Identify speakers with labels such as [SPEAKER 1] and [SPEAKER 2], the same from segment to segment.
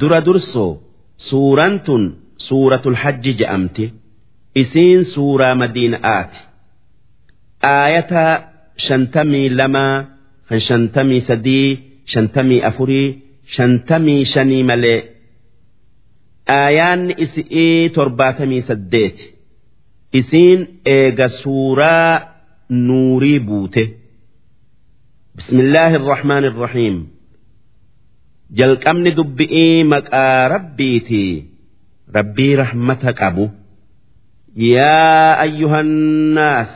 [SPEAKER 1] dura dursoo suuraan tun suuratul hajji je'amti isiin suuraa madiina'aati aayata shantamii lamaa kan shantamii sadii shantamii afurii shantamii shanii malee aayaanni isi'ii torbaatamii saddeeti isiin eega suuraa nuurii buute bismillaahi irrahmaan irrahiim jalqabni dubbi'ii maqaa rabbiiti. Rabbii rahmata qabu. Yaa ayyuhannaas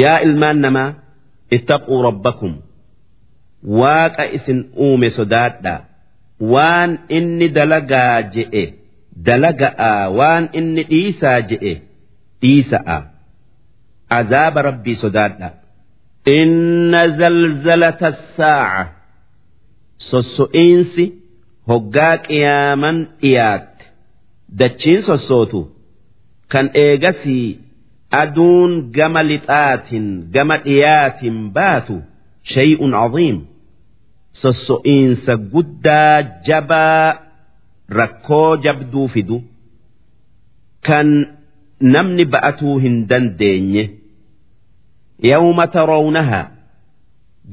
[SPEAKER 1] yaa ilmaan namaa ittaquu rabbakum. Waaqa isin uume sodaadhaa waan inni dalagaa je'e dalaga'a. Waan inni dhiisaa je'e dhiisa'a. Azaaba rabbii sodaadha. Inna zalzalata saaca sosso'iinsi hoggaa qiyaaman dhiyaatte dachiin sossootu kan eegasii aduun gama lixaatin gama dhiyaatin baatu shay'un caziim sosso'iinsa guddaa jabaa rakkoo jabduu fidu kan namni ba'atuu hin dandeenye. Yawma tarawnahaa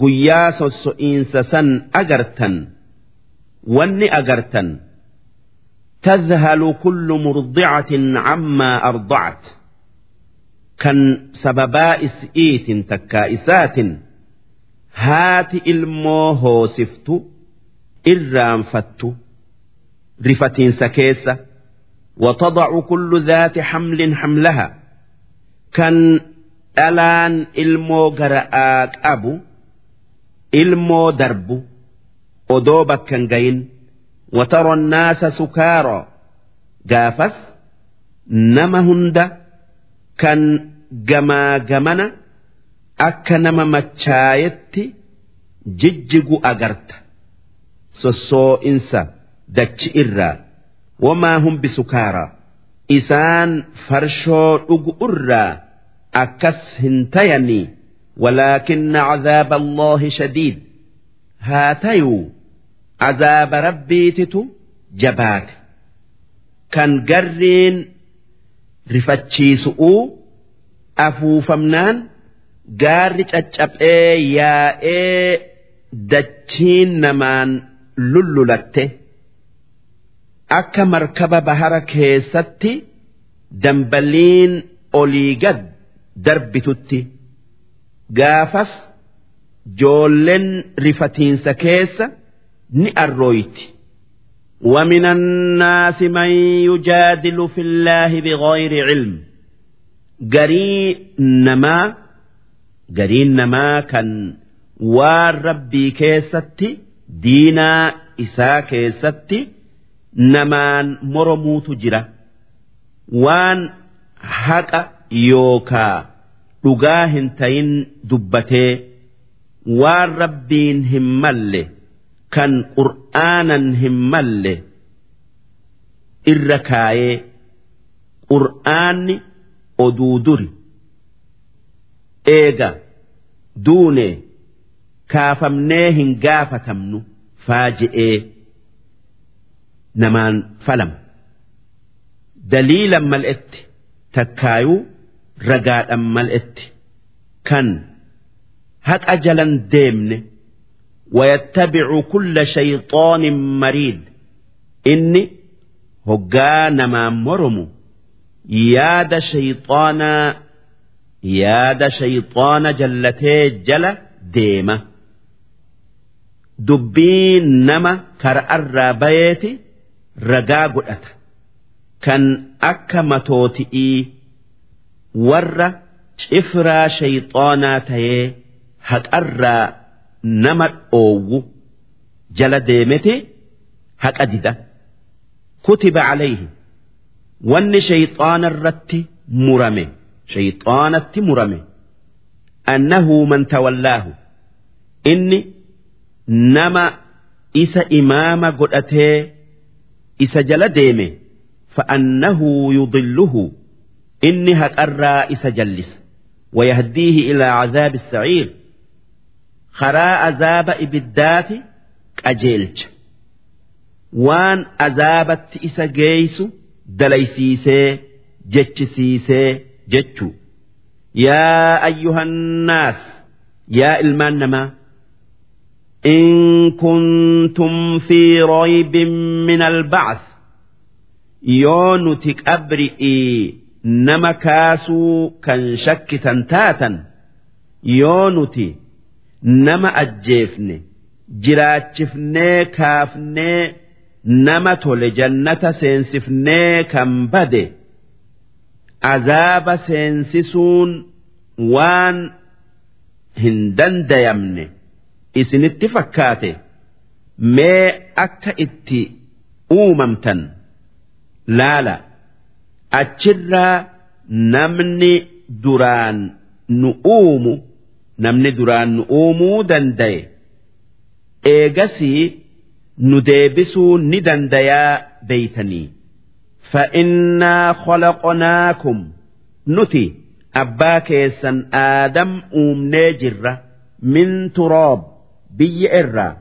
[SPEAKER 1] guyyaa sosso'iinsa san agartan wanni agartan تذهل كل مرضعة عما أرضعت كان سببا إسئيت تكائسات هات إلمو هوسفت إرام فتت رفتين سكيسة وتضع كل ذات حمل حملها كان ألان إلمو جرآك أبو ilmoo darbu odoo bakkan gayin watara naasa sukaaroo gaafas nama hunda kan gamaa gamana akka nama machaayetti jijjigu agarta. Sossoo'insa dachi irraa wamaa humbi sukaaraa isaan farshoo dhugu irraa akkas hin tayanii? Cadaaba allaahi shadiid haa tayuu azaaba rabbiititu jabaate kan garriin rifachiisu'uu afuufamnaan gaarri caccabee yaa'ee dachiin namaan lullulatte akka markaba bahara keessatti dambaliin olii gad darbitutti gaafas joolleen rifatiinsa keessa ni arrooyti ومن الناس من يجادل في الله بغير علم قري نما gariin namaa kan waan rabbii keessatti diinaa isaa keessatti namaan moromuutu jira waan haqa yookaa dhugaa hin tayin dubbatee waan rabbiin hin malle kan qur'aanan hin malle irra kaayee qur'aanni oduu duri. Eega duune kaafamnee hin gaafatamnu faaji'ee namaan falama. Daliilan mal'etti takkaayuu ragaadhaan mal'etti kan haqa jalan deemne wayattabicu kulla shayxoonin mariid inni hoggaa namaan moromu yaada shayxoonaa yaada shayxoona jallatee jala deema. Dubbiin nama kar'arraa bayeeti ragaa godhata kan akka matooti'ii. Warra cifraa shayxaanaa tayee haqarraa nama dhoowwu jala deemete haqa dida. kutiba calayhi wanni shayxaana irratti murame shayxaanatti murame. annahu man tawallaahu. inni nama isa imaama godhatee isa jala deeme. fa'annahu yudilluhu inni haqarraa isa jallisa ويهديه إلى عذاب السعير خراء عذاب إبدات قجيلج waan azaabatti isa geeysu dalaysiisee jechisiisee jechuu yaa ayyuhannaas yaa ilmaan namaa إن كنتم في ريب من البعث يونتك أبرئي nama kaasuu kan shakkitan taatan yoo nuti nama ajjeefne jiraachifnee kaafnee nama tole jannata seensifnee kan bade azaaba seensisuun waan hin dandayamne isinitti fakkaate mee akka itti uumamtan laala. Achirraa namni duraan nu uumu namni duraan nu uumuu dandaye. eegasii nu deebisuu ni dandayaa beeytanii. Fa'innaa khalaqnaakum. Nuti abbaa keessan aadam uumnee jirra min turoob biyya irraa.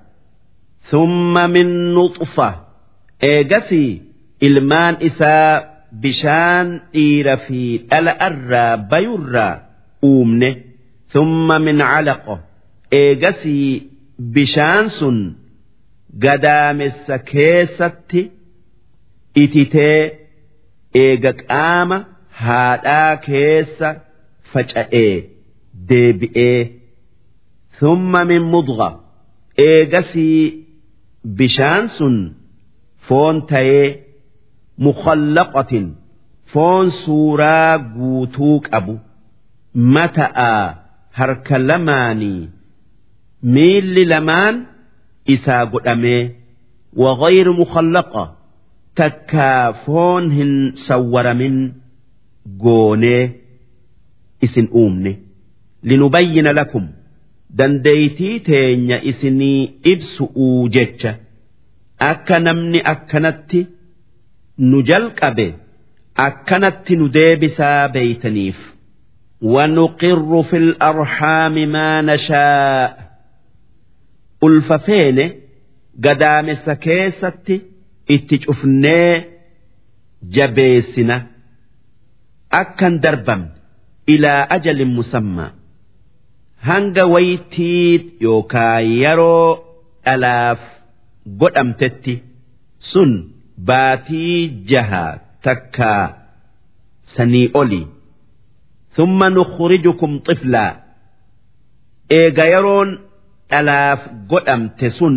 [SPEAKER 1] Thumma min nuxfa eegasii ilmaan isaa bishaan dhiira fi dhala irraa bayurraa uumne thumma min calaqo eegasii bishaan sun gadaamessa keessatti ititee eega qaama haadhaa keessa faca'ee deebi'ee thumma min mudga eegasii bishaan sun foon tayee mukhallaqatin foon suuraa guutuu qabu mata'aa harka lamaanii miilli lamaan isaa godhamee wagayru mukhallaqa takkaa foon hin sawwaramin goonee isin uumne linubayyina lakum dandeeytii teenya isinii ibsu'uu jecha akka namni akkanatti nu jalqabe akkanatti nu deebisaa beeytaniif ونقر في الأرحام ما نشاء ulfafeene gadaamessa keessatti itti cufnee jabeessina akkan darbamne ilaa ajalin musammaa hanga waytii yookaa yeroo dhalaaf godhamtetti sun baatii jaha takkaa sanii oli. Thumma nukhrijukum xiflaa eega yeroon dhalaaf godhamte sun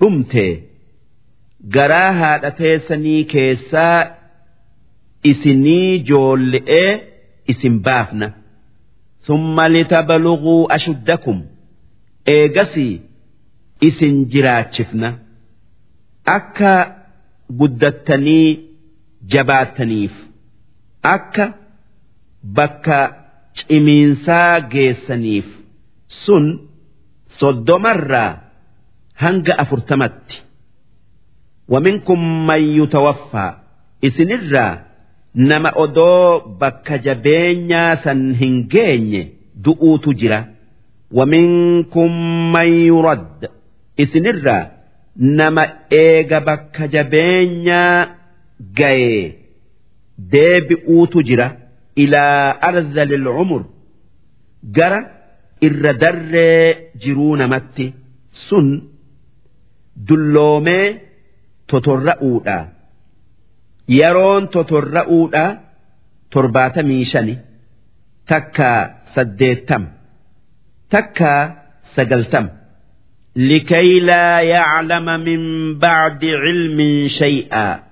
[SPEAKER 1] dhumte. Garaa haadha teessanii keessaa isinii joolle'ee isin baafna. Thumma litabaluguu ashuddakum. Eegasii isin jiraachifna. Akka guddattanii jabaattaniif akka bakka cimiinsaa geessaniif sun soddomarraa hanga afurtamatti. Waminkum man yutawaffaa isinirraa nama odoo bakka jabeenyaa san hin geenye du'uutu jira. Waminkum man yurad. Isinirraa nama eega bakka jabeenyaa ga'ee deebi'uutu jira ilaa ardhalil umur gara irra darree jiruu namatti sun dulloomee totorra'uudha. Yeroon totorra'uudha torbaatamii shani takkaa saddeettam takkaa sagaltam لكي لا يعلم من بعد علم شيئا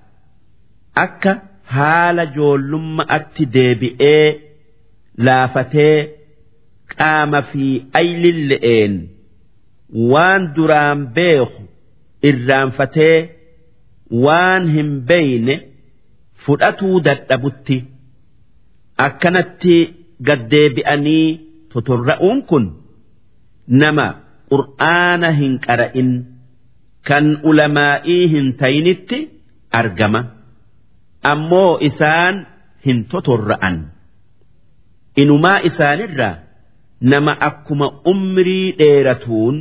[SPEAKER 1] أكا حال جولم أتدبئي لافتي qaama fi aylille'een waan duraan beeku irraanfatee waan hin beeyne fudhatuu dadhabutti akkanatti gaddeebi'anii totorra'uun kun nama Qur'aana hin qara'in. Kan ulamaa'ii hin tayinitti argama. Ammoo isaan hin totorra'an. Inumaa isaanirraa nama akkuma umrii dheeratuun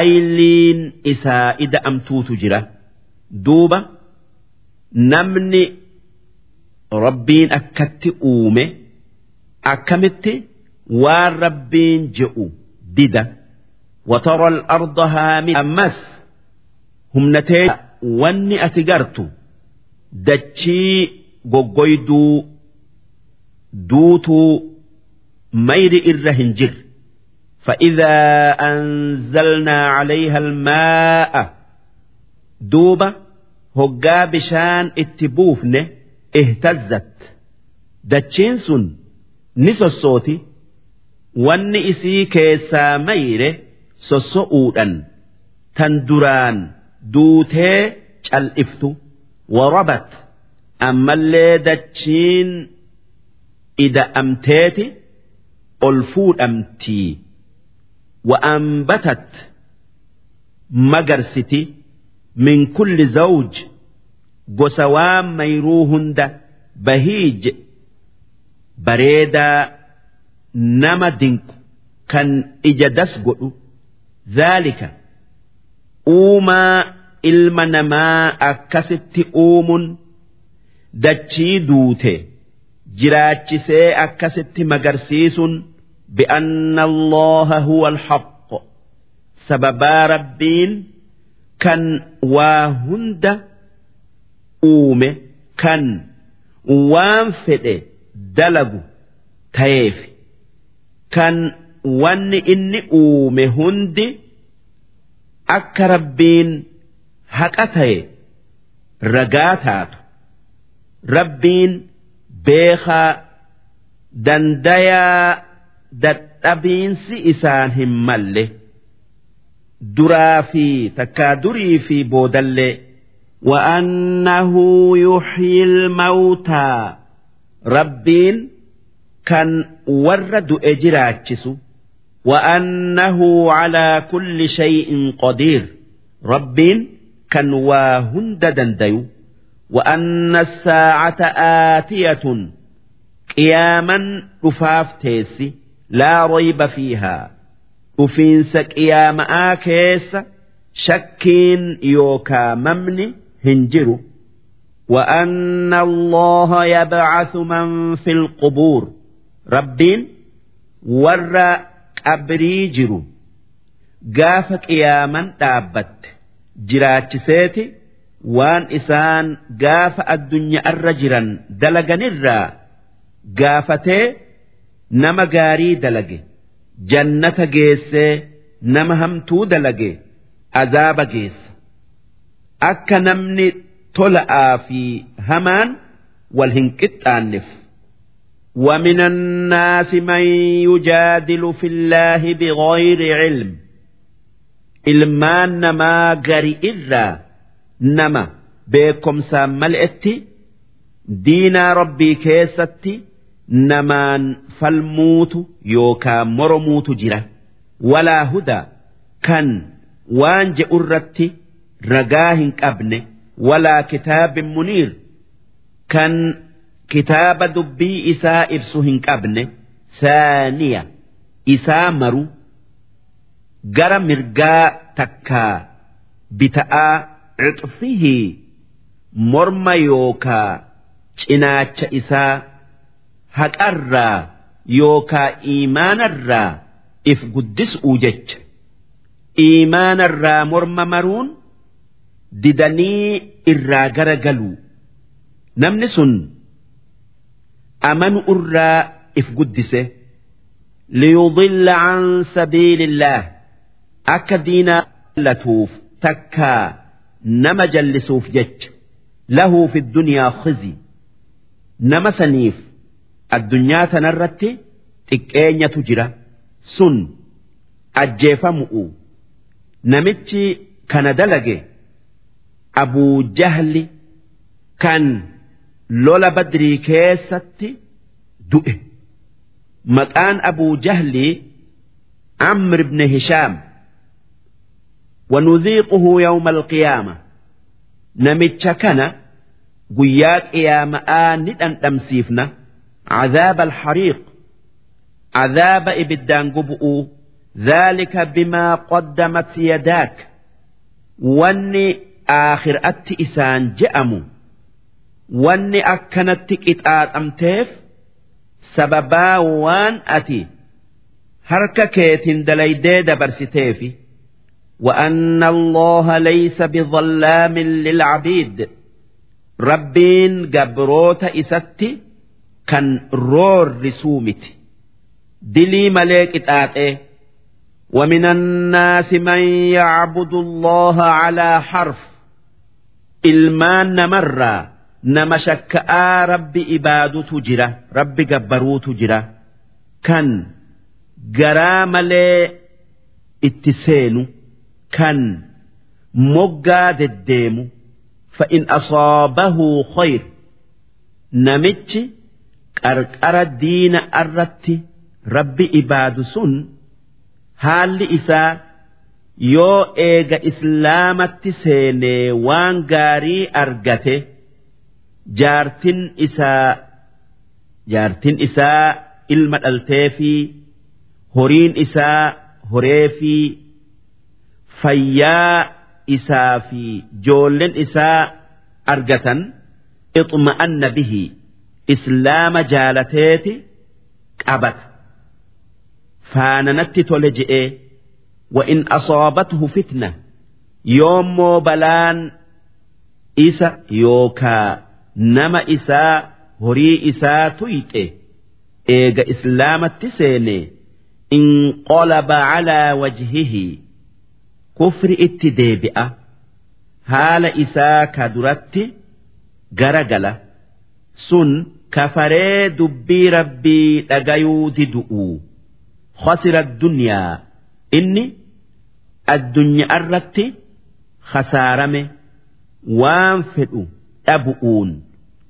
[SPEAKER 1] ayliin isaa ida'amtuutu jira. Duuba namni rabbiin akkatti uume akkamitti waan rabbiin je'u dida وترى الأرض هامدة. أمس هم نتيجة واني أتقرت دتشي قوقيدو دوتو مير إرهنجر. فإذا أنزلنا عليها الماء دوبة هقا بشان اتبوفن اهتزت. دتشين سن نسو الصوتي. wanni إسي كيسا mayre sosso'uudhan tan duraan duutee cal'iftu warabat ammallee dachiin ida'amteeti ol fuudhamtii wa'ambatat magarsiti min kulli zawj gosa waan mayruu hunda bahiij bareedaa nama dinqu kan ija das godhu. Dhaalika uumaa ilma namaa akkasitti uumuun dachii duute jiraachisee akkasitti magarsiisuun bi'anna allaha huwa alhaq sababaa rabbiin kan waa hunda uume kan waan fedhe dalagu ta'eef kan wanni inni uume hundi akka rabbiin haqa ta'e ragaa taatu rabbiin beekaa dandayaa dadhabiinsi isaan hin malle duraa fi takkaa durii fi boodallee وأنه يحيي الموتى ربين كان ورد إجراتشس وأنه على كل شيء قدير ربين كان واهند دنديو وأن الساعة آتية قياما رفاف تيسي لا ريب فيها وفينس قيام آكيس شكين يوكا ممني هنجرو وأن الله يبعث من في القبور ربين ور qabrii jiru gaafa qiyaaman dhaabbatte jiraachiseeti waan isaan gaafa addunyaa arra jiran dalaganirraa gaafatee nama gaarii dalage jannata geessee nama hamtuu dalage azaaba geessa akka namni tola'aa fi hamaan wal hin qixxaanneef. ومن الناس من يجادل في الله بغير علم ilmaan namaa gari irraa nama beekomsaan mal'etti diinaa rabbii keessatti namaan falmuutu yookaan moromuutu jira walaa hudaa kan waan je'urratti ragaa hin qabne walaa kitaabin muniir kan kitaaba dubbii isaa ibsu hin qabne. Saaniya isaa maru gara mirgaa takkaa bita'aa cixfihii morma yookaa cinaacha isaa haqarraa yookaa iimaanarraa if guddis'uu jecha. Iimaanarraa morma maruun didanii irraa gara galuu. Namni sun amanu irraa if guddise liyudilla an sabiilillaah akka diinaa latuuf takkaa nama jallisuuf jecha lahu fi dunyaa khizi nama saniif addunyaa tanarratti xiqqeenyatu jira sun ajjeefamu'u namichi kana dalage abuu jahli kan lola badrii keessatti du'e. Maqaan abuu jahlii amr ibn hishaam ونذيقه يوم القيامة نمتش كان قياك قيامة آن أمسيفنا عذاب الحريق عذاب إبدان قبؤ ذلك بما قدمت يداك واني آخر أتي إسان جأمو واني أكنتك إتآت أمتيف سببا وان أتي هرك كيت دليدي دبرستيفي وأن الله ليس بظلام للعبيد ربين قبروت إستي كان رور رسومت دلي ملك إتآت ومن الناس من يعبد الله على حرف ilmaan namarraa nama shakka'aa rabbi ibaadutu jira rabbi gabbaruutu jira. Kan garaa malee itti seenu kan moggaa deddeemu fa'in asaabahu khayr. Namichi qarqara diina irratti rabbi ibaadu sun haalli isaa yoo eega islaamatti seenee waan gaarii argate jaartin isaa jaartin isaa ilma dhaltee fi horiin isaa horee fi fayyaa isaa fi joollen isaa argatan ixma'anna bihi islaama jaalateeti qabata faananatti tole je'ee وإن أصابته فتنة يوم بلان إسا يوكا nama isaa horii isaa tuyxe eega islaamatti seene inqolaba calaa wajhihi kufri itti deebi'a haala isaa ka duratti gara gala sun kafaree dubbii rabbii dhagayuu didu'u khasira addunyaa inni addunyaa irratti khasaarame waan fedhu dhabu'uun.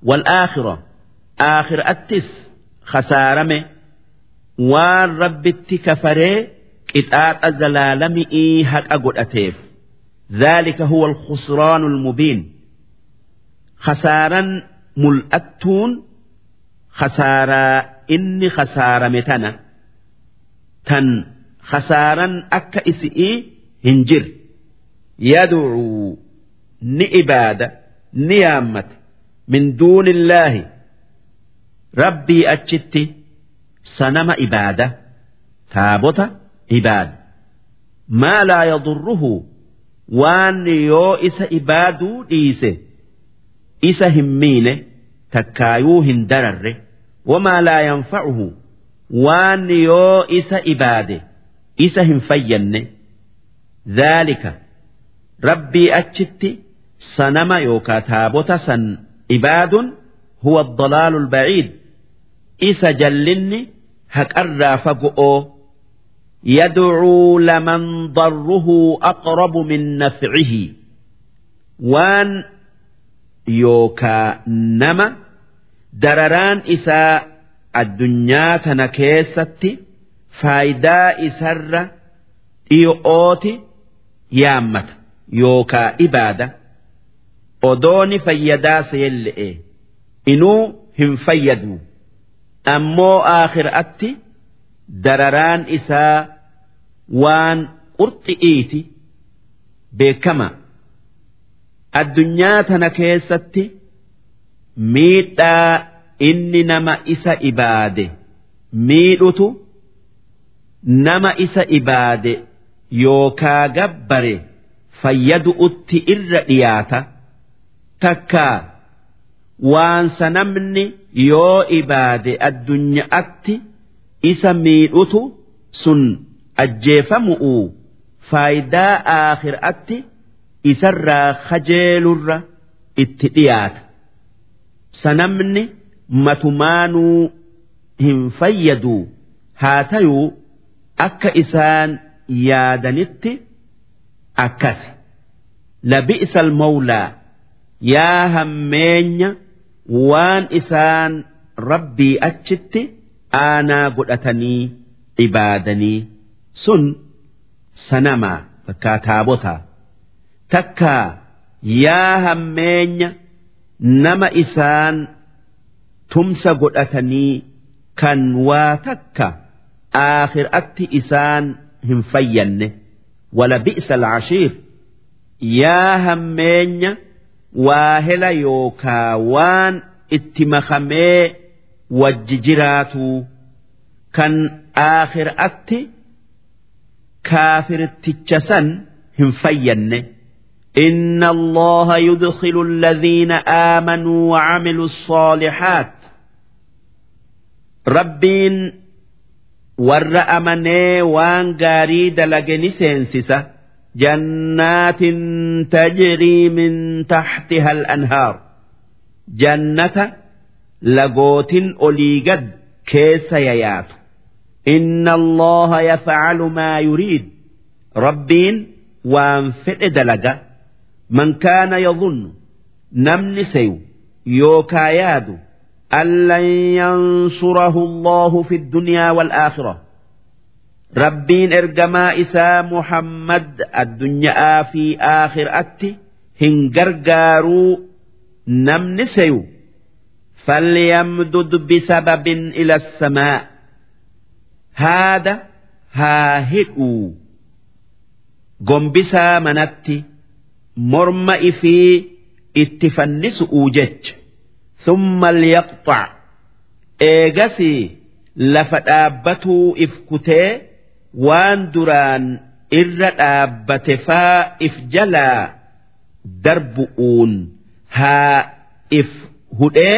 [SPEAKER 1] wal aakhira aakhiraattis khasaarame waan rabbitti kafaree qixaaxa zalaalami'ii haqa godhateef ذلك هو الخسران المبين خسارا ملأتون خسارا إني خسارة متنا تن خسارا أكا إسئي هنجر يدعو نئبادة نيامة من min duunillaahi rabbii achitti sanama ibaada taabota ibaada maa laa yadurruhu waan yoo isa ibaaduu dhiise isa hin miine takkaayuu hin dararre. Wamaa laa yanfacuhu waan yoo isa ibaade isa hin fayyanne. Dhaalika rabbii achitti sanama yookaa taabota san ibaadun huwa dalaalul ba'iid isa jallinni haqarraa fago'oo yad'uu laman darruhu aqrabu min nafcihi waan yookaa nama dararaan isaa addunyaa tana keessatti faayidaa isarra dhiyo'ooti yaammata yookaa ibaada odooni fayyadaa seelle'e inuu hin fayyadu ammoo aakhiraatti dararaan isaa waan qurxi'iiti beekama. Addunyaa tana keessatti miidhaa inni nama isa ibaade miidhutu nama isa ibaade yookaa gabbare fayyadu'utti irra dhiyaata takkaa waan sanamni yoo ibaade addunyaatti isa miidhutu sun ajjeefamu'u faayidaa aakhiraatti isarraa kajeelurra itti dhiyaata. Sanamni matumaanuu hin fayyadu. Haa tayuu akka isaan yaadanitti akkas labi'sa almawlaa yaa hammeenya waan isaan rabbii achitti aanaa godhatanii ibaadanii sun sanamaa takkaa taabotaa. Takkaa yaa hammeenya nama isaan tumsa godhatanii kan waa takka aakhiraatti isaan hin fayyanne. Wala bi'sa alcashiir yaa hammeenya waa hela yookaa waan itti makamee wajji jiraatuu kan aakhiraatti kaafirticha san hin fayyanne إن الله يدخل الذين آمنوا وعملوا الصالحات ربين ور أمني وان قاري دلقني سينسسة جنات تجري من تحتها الأنهار جنة لقوت أليقد كيس ييات إن الله يفعل ما يريد ربين وان فئ دلقه من كان يظن نمن سيو يوكا يادو أن لن ينصره الله في الدنيا والآخرة Rabbiin ergamaa isaa Muhammad addunyaa fi aakhiraatti hin gargaaruu namni seyu. Falyamdud bisababin ila samaa. Haada haa hidhuu gombisaa manatti morma ifii itti fannisu'uu jecha. Thumma liyaqxac eegasii lafa dhaabbatuu if kutee waan duraan irra dhaabbate faa if jalaa darbu'uun haa if hudhee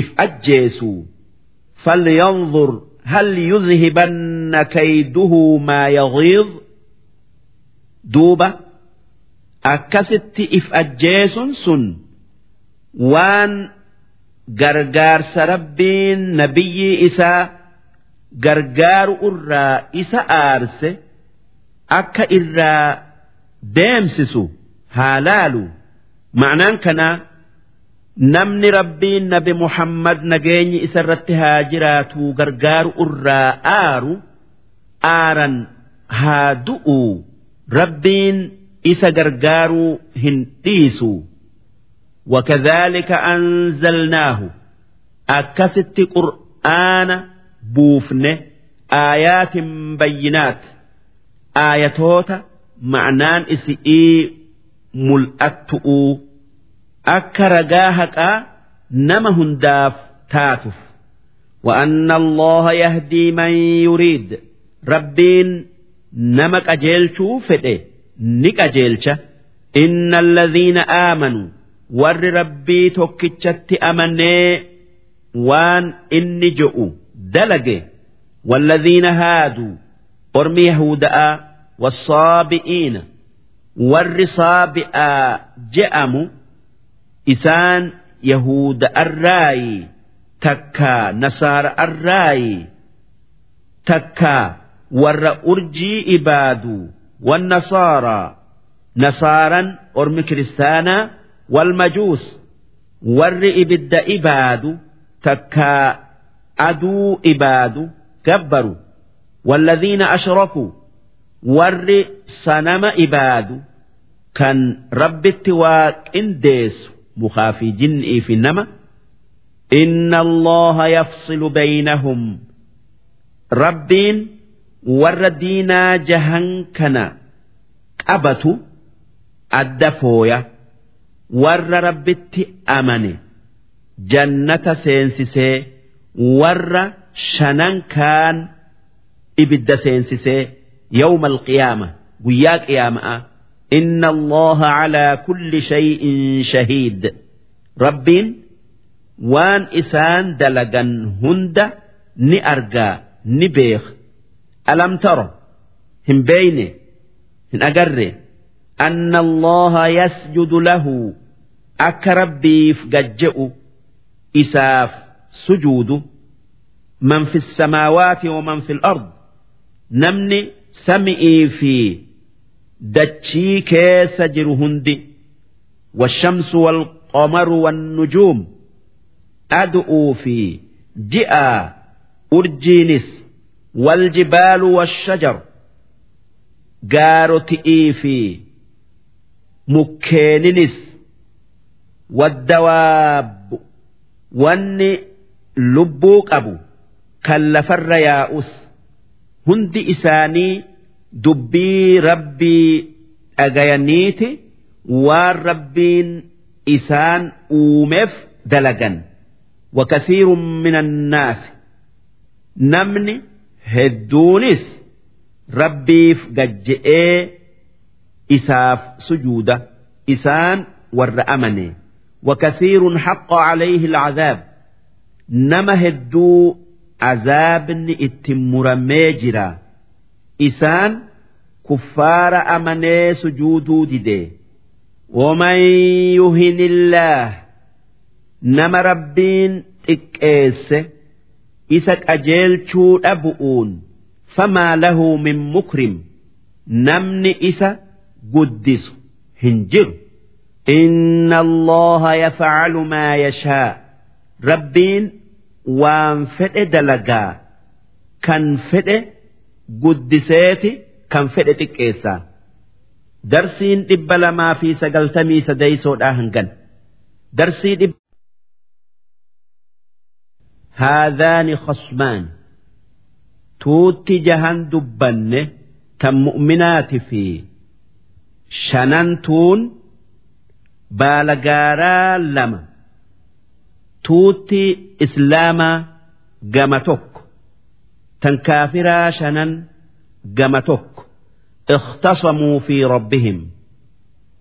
[SPEAKER 1] if ajjeesu فلينظر هل يذهبن كيده ما يغيظ دوبه akkasitti if ajjeesun sun waan gargaarsa rabbiin nabiyyi isaa gargaaru irraa isa aarse akka irraa deemsisu haa laalu. Ma'anaan kanaa namni rabbiin nabi muhammad nageenyi isa irratti haa jiraatu gargaaru irraa aaru aaran haa du'u. Rabbiin isa gargaaruu hin dhiisu. Wakadhaalika anzalnaahu. Akkasitti qur'aana. أكست قرآن بوفن آيات بينات آياتوتا معنان إسئي ملأتؤ أكرجاهك نما هنداف تاتف وأن الله يهدي من يريد ربين نمك أجيل شوفته ni qajeelcha inna alladhiina aamanuu warri rabbii tokkichatti amanee waan inni je'u dalage walladhiina haaduu ormi yahuda'a wassaabi'iina warri saabi'aa je'amu isaan yahuda'arraayi takkaa nasaara'arraayi takkaa warra urjii ibaaduu wannasaaraa nasaaran ormi kiristaanaa walmajuus warri ibidda ibaadu takkaa aduu ibaadu gabbaru walladhiina ashrakuu warri sanama ibaadu kan rabbitti waa qindeessu mukaa fi jinnii fi nama inna allaha yafsilu baynahum rabbiin warra diinaa jahan kana qabatu adda fooya warra rabbitti amane jannata seensisee. warra shanan kaan ibidda seensisee yawma alqiyaama guyyaa qiyaama'a inna allaha calaa kulli shay'in shahiid. Rabbiin waan isaan dalagan hunda ni argaa ni beeka alam taro hin beeyne hin agarre. Anna allaha yasjudu lahu akka rabbiif gajje'u isaaf سجوده من في السماوات ومن في الأرض. نمني سمئي في دتشي كيس جرهندي والشمس والقمر والنجوم. أدؤوا في جئا أرجينس والجبال والشجر. جارتئي في مكيننس. والدواب. والنئ واني لبوك أبو كلفر ياؤس هند إساني dubbii rabbii dhagayaniiti waan rabbiin isaan uumeef dalagan وكثير من الناس نمني هدونس ربيف قجئي إساف سجودة إسان ور أمني وكثير حق عليه العذاب nama hedduu azaabni itti muramee jira. Isaan kuffaara amanee sujuuduu dide. Waman yuhinillaah nama rabbiin xiqqeesse. Isa qajeelchuu dhabu'uun. Famaa lahu min mukrim. Namni isa guddisu hin jiru. Inna allaha yafcalu maa yashaa. Rabbiin وان فد دلقا كان فد قدسيتي كان فد تكيسا درسين إبلا ما في سقلتمي سديسو داهنقن درسي إب هذان خصمان توتي جهن دبنه تم مؤمنات في شننتون baalagaaraa lama tuutti islaamaa gama tokko tan kaafiraa shanan gama tokko اختصموا في ربهم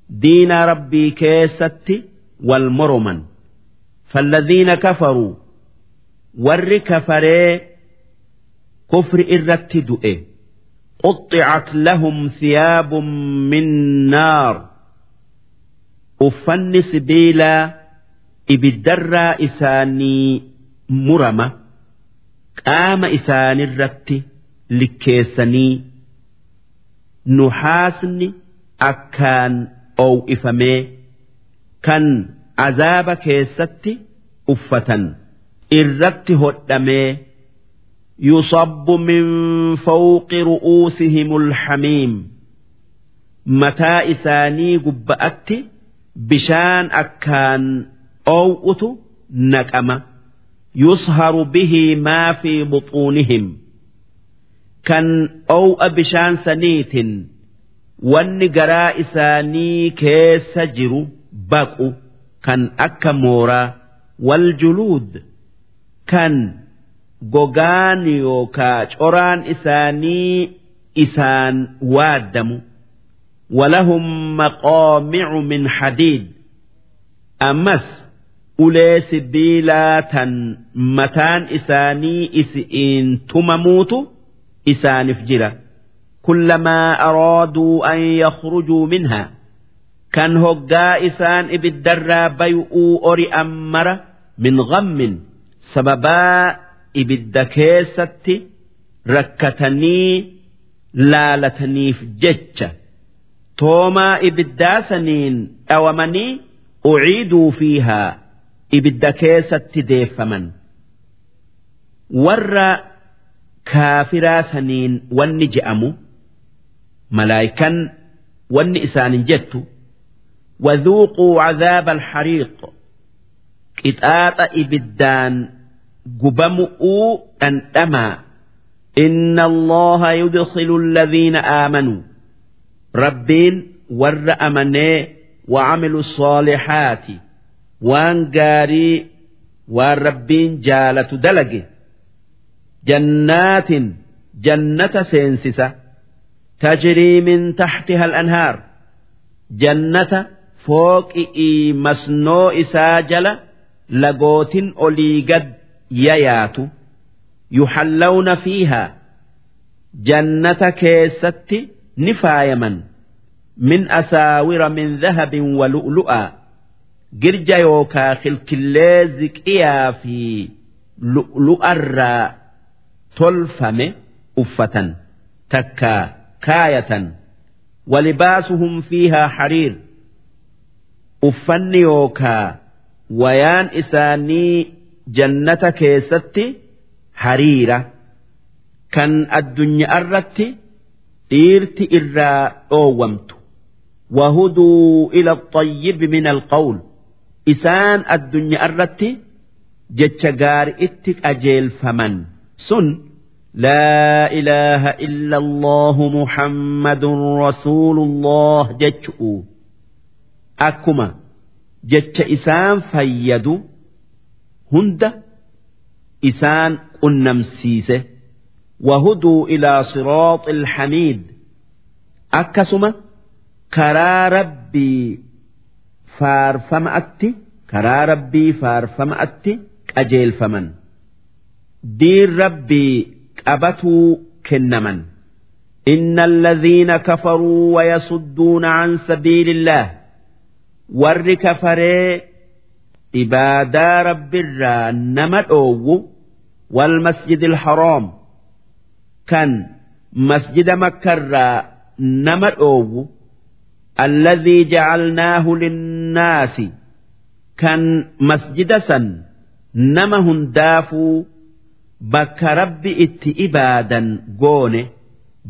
[SPEAKER 1] دين ربي كيستي والمرمن فالذين كفروا ور كفري كفر إرت دؤه قطعت لهم ثياب من نار uffanni sibiilaa ibiddarraa isaanii murama qaama isaanirratti likkeessanii nuhaasni akkaan oow'ifamee kan azaaba keessatti uffatan irratti hodhamee يصب من فوق رؤوسهم الحميم متى إساني قبأتي bishaan akkaan dhoow'utu naqama yusharu bihii maa fi buxuunihim kan dhoow'a bishaan saniitiin wanni garaa isaanii keessa jiru baqu kan akka mooraa wal juluud kan gogaan yookaa coraan isaanii isaan waaddamu walahum maqaamicu min hadiid ammas ulee sibiilaa tan mataan isaanii isi'iin tumamuutu isaanif jira. Kullamaa arooduu an yakhrujuu minhaa. Kan hoggaa isaan ibiddarraa bay'uu ori'an mara min ghammin sababaa ibidda keessatti rakkatanii laalataniif jecha. Toomaa ibiddaa saniin dhawamanii uciiduu fiihaa. ibidda keessatti deeffaman warra kaafiraa saniin wanni je'amu malaayikan wanni isaanin jettu وذوقوا عذاب الحريق قطاط إبدان قبمؤوا أنتما إن الله يدخل الذين آمنوا ربين ور أمني وعملوا الصالحات waan gaarii waan rabbiin jaalatu dalage. Jannaatin jannata seensisa. Tajrii min taxtiha al-anhaar. Jannata fooqi'ii masnoo isaa jala lagootin olii gad yayaatu. Yuhallawna fiihaa. Jannata keessatti ni faayaman. Min asaawira min dhahabin wa lu'lu'aa. girja yookaa kilkillee ziqiyaa fi lu'arraa tolfame uffatan takka kaayatan walibaasuhum fiihaa hariir. Uffanni yookaa wayaan isaanii jannata keessatti hariira. Kan addunyaa irratti dhiirti irraa dhoowwamtu. Wahuduu ila xayyibi min alqawul isaan addunyaa irratti jecha gaari'itti qajeelfaman. Sun laa ilaaha illa allahu muhammadun rasuulullah jechu'u. Akkuma jecha isaan fayyadu hunda isaan qunnamsiise. Wahuduu ilaa siraaxi alxamiid akkasuma karaa rabbii ربي فارفمأتي كرا ربي فارفمأتي أجيل فمن دين ربي أبتوا كنمن إن الذين كفروا ويصدون عن سبيل الله ور كفري إبادا رب الرا نمت والمسجد الحرام كان مسجد مكة الرا نمت الذي جعلناه للناس كان مسجد سن نمه دافو bakka rabbi itti ibaadan goone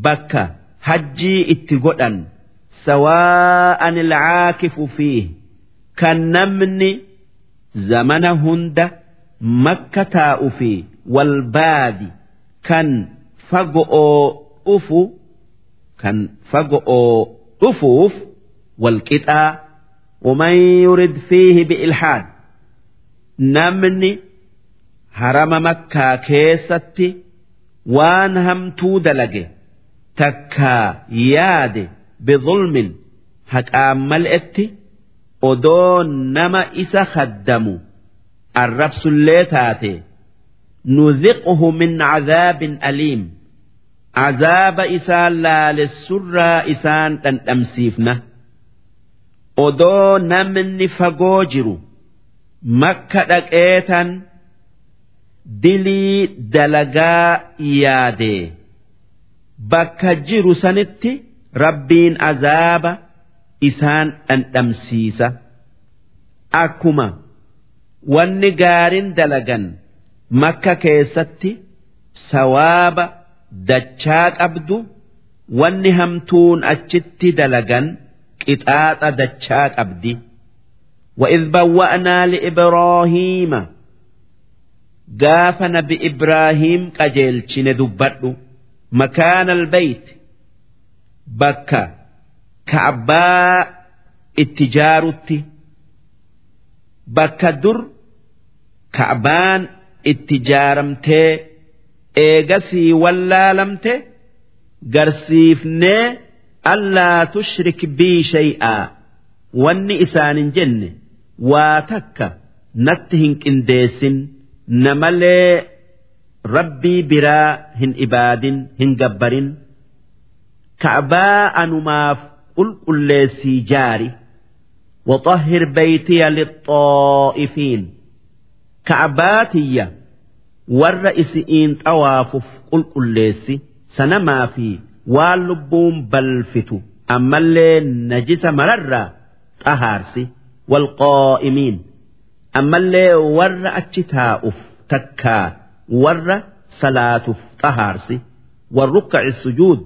[SPEAKER 1] bakka hajjii itti godhan sawaa'an ilcaakifu fiih kan namni zamana hunda makka taa'u fi walbaadi kan fago'oo dhufu kan fago'oo dhufuuf walqixaa ومن يرد فيه بإلحاد نمني harama makkaa keessatti waan hamtuu dalage takkaa yaade bidulmin haqaan mal'etti odoo nama isa khaddamu arrabsullee taate nuziquhu min cadaabin aliim cazaaba isaan laalessurraa isaan dhandhamsiifna odoo namni fagoo jiru makka dhaqeetan dilii dalagaa yaadee bakka jiru sanitti rabbiin azaaba isaan dhandhamsiisa. Akkuma wanni gaariin dalagan makka keessatti sawaaba dachaa qabdu wanni hamtuun achitti dalagan qixaaxa dachaa qabdi وإذ بوأنا لإبراهيم gaafa nabi Ibraahiim qajeelchine dubbadhu makaana albayt bakka ka'abbaa itti jaarutti bakka dur ka'abaan itti jaaramtee eegasii wallaalamte garsiifnee allaa tushrik bii shay'aa wanni isaanin jenne waa takka natti hin qindeessin. namalee rabbii biraa hin ibaadin hin gabbarin ka'baa anumaaf qulqulleessii jaari وطهر بيتي للطائفين كعباتي والرئيسين طواف قل قليسي سنما في waan lubbuun balfitu ammallee najisa mararraa xahaarsi walqaa'imiin ammallee warra achi taa'uuf takkaa warra salaatuuf xahaarsi warrukkaci sujuud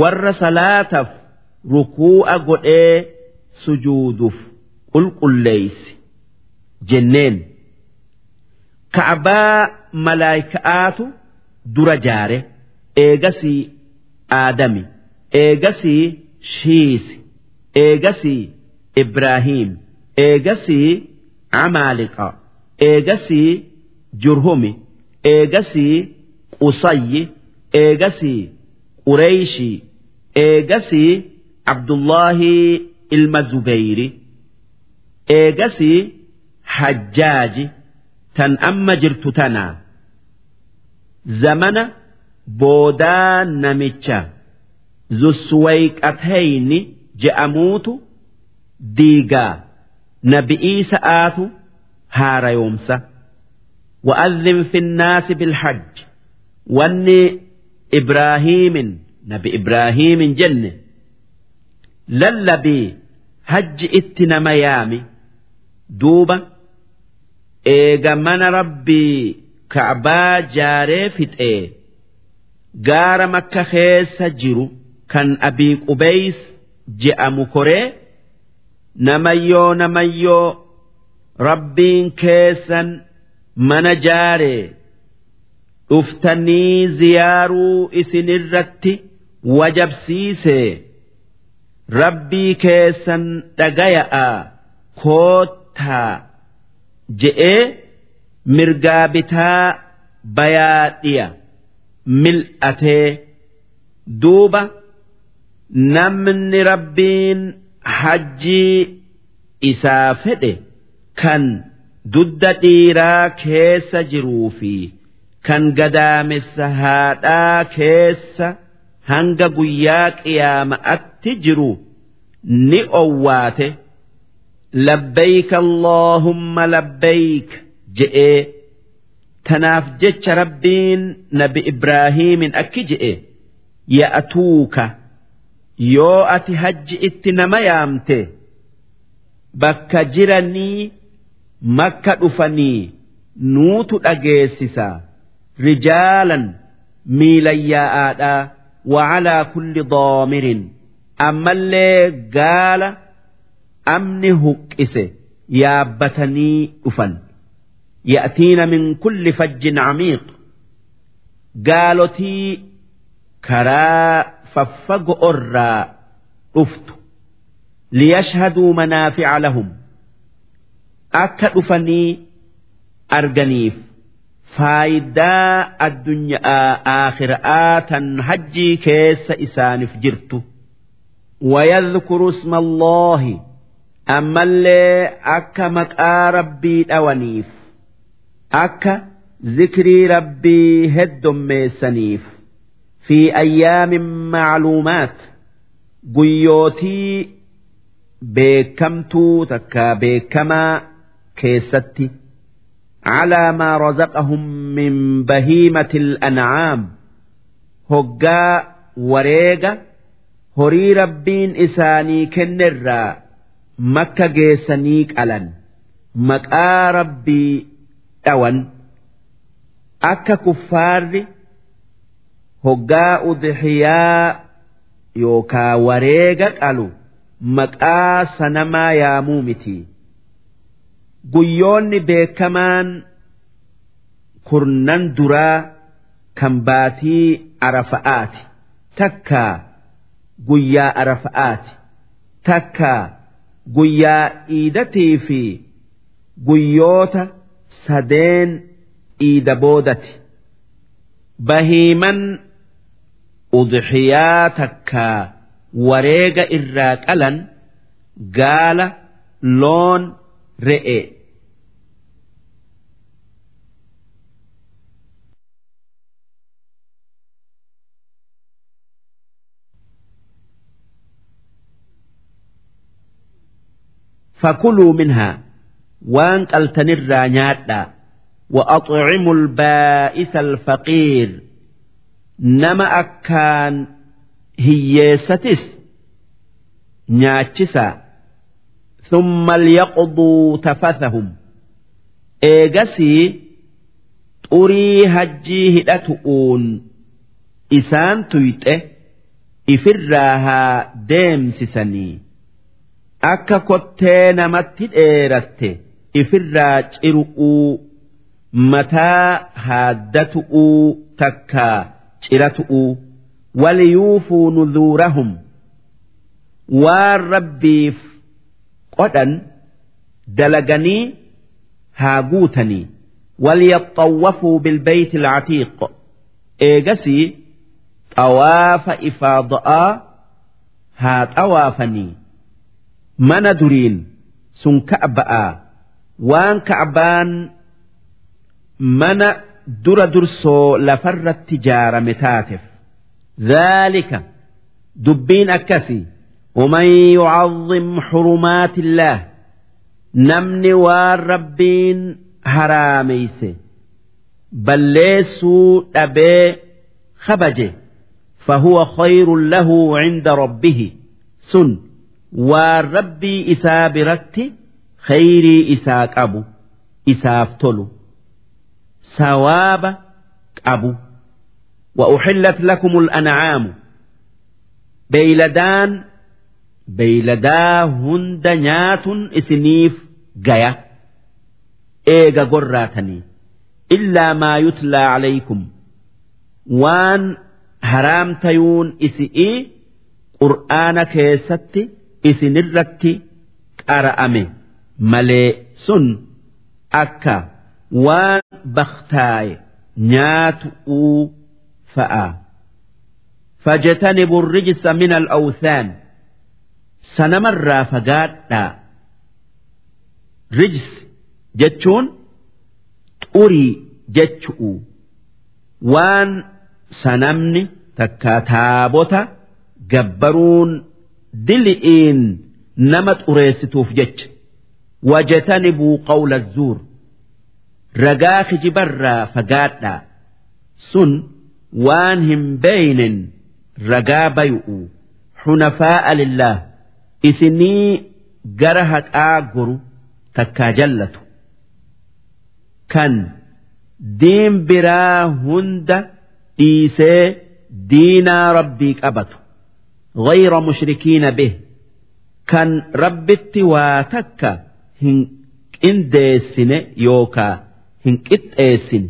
[SPEAKER 1] warra salaataaf rukuu'a godhee sujuuduuf qulqulleeysi jenneen. Ka'abaa malaayikaatu dura jaare eegasii aadami. Eegasii shiisi eegasii ibraahiim eegasii camaaliqa eegasii jurhumi. Eegasii qusayyi eegasii qureeyshii eegasii abdullaahii ilma zubayri eegasii hajjaaji. Tan amma jirtu tanaa. Zamana boodaa namicha zuswayqatayni je'amuutu diigaa nabi'ii sa'aatu haarayoomsa wa'adhin finnaasi bilhajj wanni ibraahiimin nabi ibraahiimin jenne lallabii hajji itti nama yaami duuba eega mana rabbii ka'baa jaaree fixee. gaara makka keessa jiru kan abii qubeys je'amu koree namayyoo namayyoo rabbiin keessan mana jaaree dhuftanii ziyaaruu isin irratti wajabsiisee rabbii keessan dhagaya'a koottaa je'ee mirgaa bitaa bayaa dhiya. Mil'atee duuba namni rabbiin hajjii isaa fedhe kan dudda dhiiraa keessa jiruu fi kan gadaamessa haadhaa keessa hanga guyyaa qiyaama'atti jiru ni owwaate. Labbayk allaahumma labbayk je'ee tanaaf jecha rabbiin nabi Ibraahiimin akki je'e ya'atuuka yoo ati hajji itti nama yaamte bakka jiranii makka dhufanii nuutu dhageessisa rijaalan miilan yaa'aadhaa wacalaa kulli doomirin ammallee gaala amni huqqise yaabbatanii dhufan. يأتين من كل فج عميق قالتي كرا ففق أرى أفت ليشهدوا منافع لهم أكا أفني أرجنيف faayidaa addunyaa aakhiraa tan hajjii keessa isaaniif jirtu wayadhkuru isma allaahi ammallee akka maqaa rabbii dhawaniif akka zikrii rabbii heddommeessaniif fi ayyaamin macluumaat guyyootii beekamtuu takka beekamaa keessatti calaa maa razaqahum min bahiimati al'ancaam hoggaa wareega horii rabbiin isaanii kennerraa makka geessanii qalan. Maqaa rabbii dhawan akka kuffaarri hoggaa udhiyaa yookaa wareega qalu maqaa sanamaa yaamuu miti guyyoonni beekamaan kurnan duraa kan baatii arafa'aati takkaa guyyaa arafa'aati takkaa guyyaa iidatii fi guyyoota. sadeen iida boodati bahiiman udxiyaa takkaa wareega irraa qalan gaala loon re'e فكلوا منها وان قلتنر نيادا وأطعموا البائس الفقير نما أكان هيستس نياتشسا ثم ليقضوا تفثهم إيجسي طري هجي هدتؤون إسان تيته إفراها ديم سسني akka kottee namatti dheeratte ifirraa ciru'uu mataa haaddatu'uu takka ciratu'uu waliyuufuu nuzuurahum waan rabbiif qodhan dalaganii haa guutanii walyaxawwafuu bilbeyti alcatiiq. Eegasii xawaafa ifaada'aa haa xawaafanii. Mana duriin sun ka'a ba'aa waan ka'baan mana dura dursoo lafarratti ijaarame taateef dhaalika dubbiin akkasii ومن يعظم حرمات الله نمني والربين هراميس بلسوا أبي خبجه فهو خير له عند ربه سن waan rabbii isaa biratti khayrii isaa qabu isaaf tolu sawaaba qabu وأحلت لكم الأنعام بيلدان بيلدا هند نيات إسنيف جيا إيجا قراتني إلا ما يتلى عليكم waan haraam tayuun isi'ii qur'aana keessatti isinirratti qara'ame malee sun akka waan baktaaye nyaatu'uu fa'a. فاجتنبوا الرجس من الأوثان سنمر فقادا رجس جتشون أري جتشؤ وان سنمني تكاتابوتا جبرون دلئين نمت أريستوف جتش وجتنبوا قول الزور رقاخ جبرا فقادا سن وان هم بين ragaa bayu'u xunafaa'a lillaah isinii gara haqaa goru takkaa jallatu kan diin biraa hunda dhiisee diinaa rabbii qabatu غير مشركين به كان ربتي واتكا هن قنديسن يوكا هن قطيسن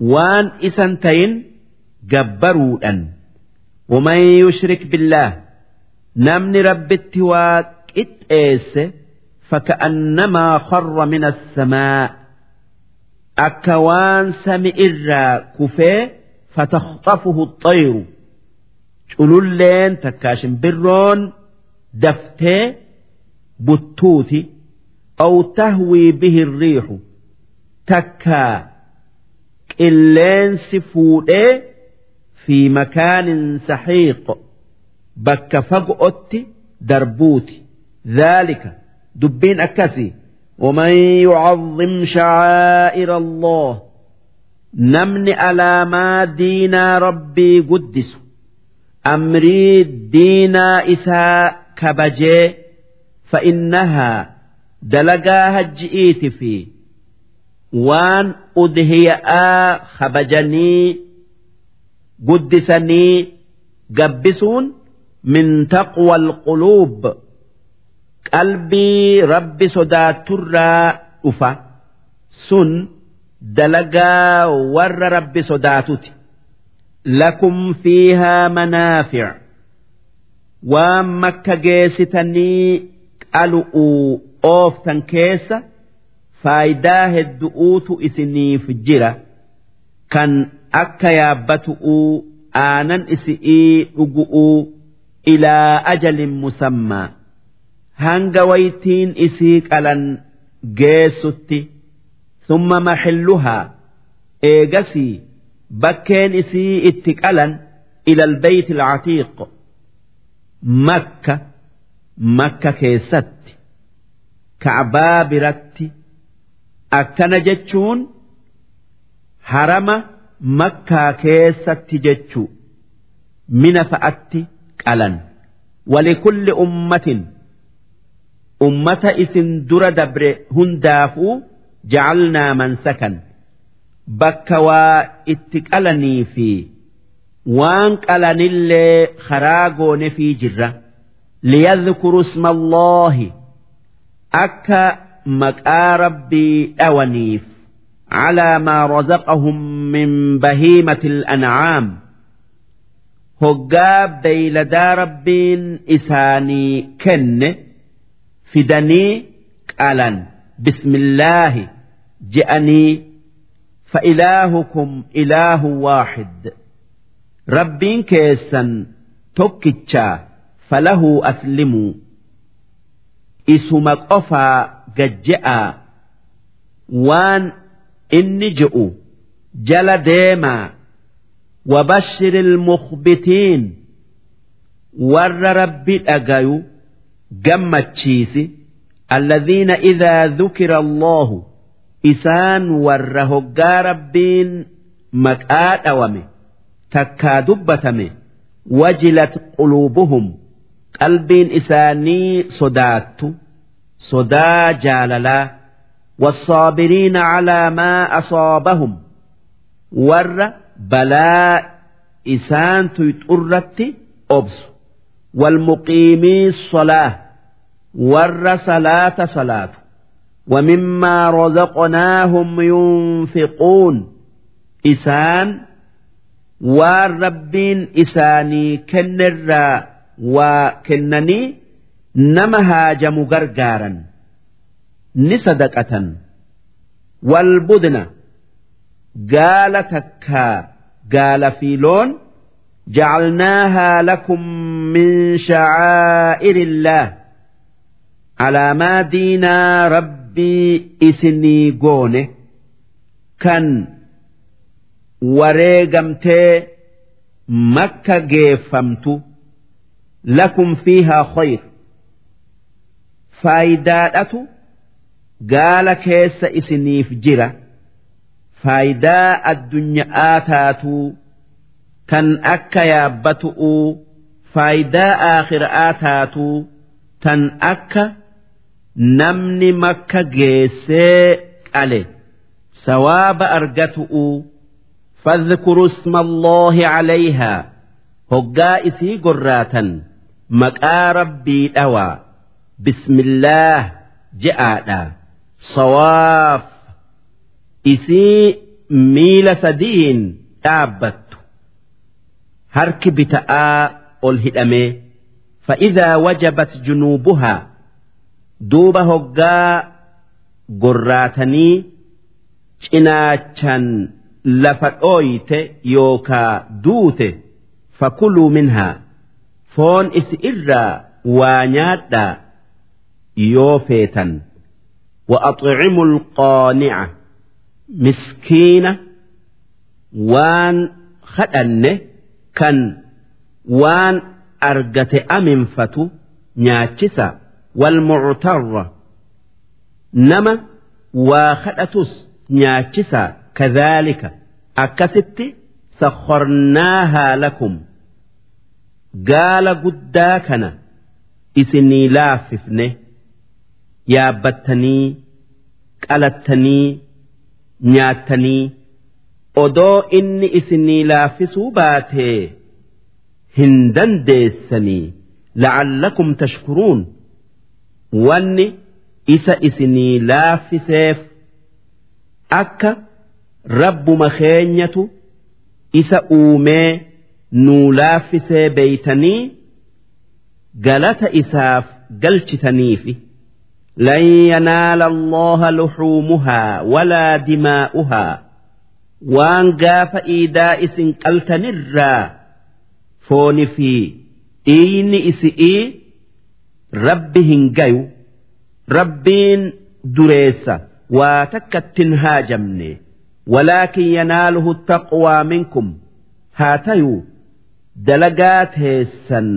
[SPEAKER 1] وان إسنتين جبرودن ومن يشرك بالله نمني ربتي وقطيس فكأنما خر من السماء أكوان سمئر كفي فتخطفه الطير cululleen takkaa shimbirroon daftee buttuuti aw tahwii bihi riixu takkaa qilleensi fuudhee fi makaanin saxiiq bakka fago'otti darbuuti dhaalika dubbiin akkasii ومن يعظم شعائر الله نمن على ما دينا ربي قدسه أمري دينا إساء كبجي فإنها dalagaa hajji'iiti fi waan udhiya'aa habajanii guddisanii gabbisuun min taqwa alquluub qalbii rabbi sodaaturraa dhufa. Sun dalagaa warra rabbi sodaatuti lakum fiihaa manaafic. Waan makka geessitanii qalu'uu ooftan keessa faayidaa hedduutu isiniif jira. Kan akka yaabbatu'uu aanan isi'ii dhugu'uu ilaa ajalin musammaa. Hanga waytiin isii qalan geessutti. Summa maxilluhaa eegasii bakkeen isii itti qalan ilal beeyti lacatiiq makka makka keessatti. Kacbaa biratti akkana jechuun harama makkaa keessatti jechuu mina fa'atti qalan. Walikulli ummatin ummata isin dura dabre hundaafuu jacalnaa mansakan bakka waa itti qalanii fi waan qalanillee karaa goone fi jirra. Liyadhkuru isma allaahi akka maqaa rabbii dhawaniif على ما رزقهم من بهيمة الأنعام هقاب بيلدا ربين إساني كن فدني قالا بسم الله جأني فإلهكم إله واحد ربين كيسا توكتشا فله أسلموا isuma qofaa gajje'aa waan inni je'u jala deemaa wabashshir ilmukhbitiin warra rabbi dhagayu gammachiisi. Alladhiina idaa dhukira allaahu isaan warra hoggaa rabbiin maqaa dhawame takkaa dubbatame wajilat quluubuhum. qalbiin isaanii sodaattu sodaa jaalalaa والصابرين على ما أصابهم ور بلاء إسان تيتؤرت أبس والمقيمي الصلاة ور صلاة صلاة ومما رزقناهم ينفقون إسان waan rabbiin isaanii kennerraa waa kennanii nama haajamu gargaaran ni sadaqatan walbudna gaala takkaa gaala fi loon جعلناها لكم من شعائر الله على ما دينا ربي إسني قونه كان wareegamtee makka geeffamtu lakum fiihaa khayr. Faayidaadhatu gaala keessa isiniif jira. Faayidaa addunyaa taatuu tan akka yaabbatu'uu faayidaa aakhiraa taatuu tan akka namni makka geessee qale. Sawaaba argatu'uu fadhkuru isma alloohi calayhaa hoggaa isii gorraatan. maqaa rabbii dhawaa. Bismillaah je'aadha. Sawaaf. Isii miila sadiin dhaabbattu. Harki bita'aa ol hidhamee fa'idaa wajabat junuubuhaa. Duuba hoggaa gorraatanii cinaachan lafa dhooyte yookaa duute fakuluu minhaa. foon isi irraa waa nyaadhaa yoo feetan وأطعموا القانع مسكينة وان خدن كان وان أرجت أمن فتو ناتشسا والمعتر نما وخدتس ناتشسا كذلك أكست سخرناها لكم gaala guddaa kana isinii laaffifne yaabbattanii qalattanii nyaattanii odoo inni isinii laaffisuu baatee hin dandeessanii la'allakum tashkuruun wanni isa isinii laaffiseef akka rabbuma keenyatu isa uumee. nuu laaffisee beeytanii galata isaaf galchitaniifi lan yanaala allaha luxuumuhaa walaa dimaa'uhaa waan gaafa iidaa isin qaltanirraa fooni fi dhiiyni isi'ii rabbi hin gayu rabbiin dureessa waa takka ittin haajamne. Walaakin yanaaluhu taqwaa minkum. Haa dalagaa teessan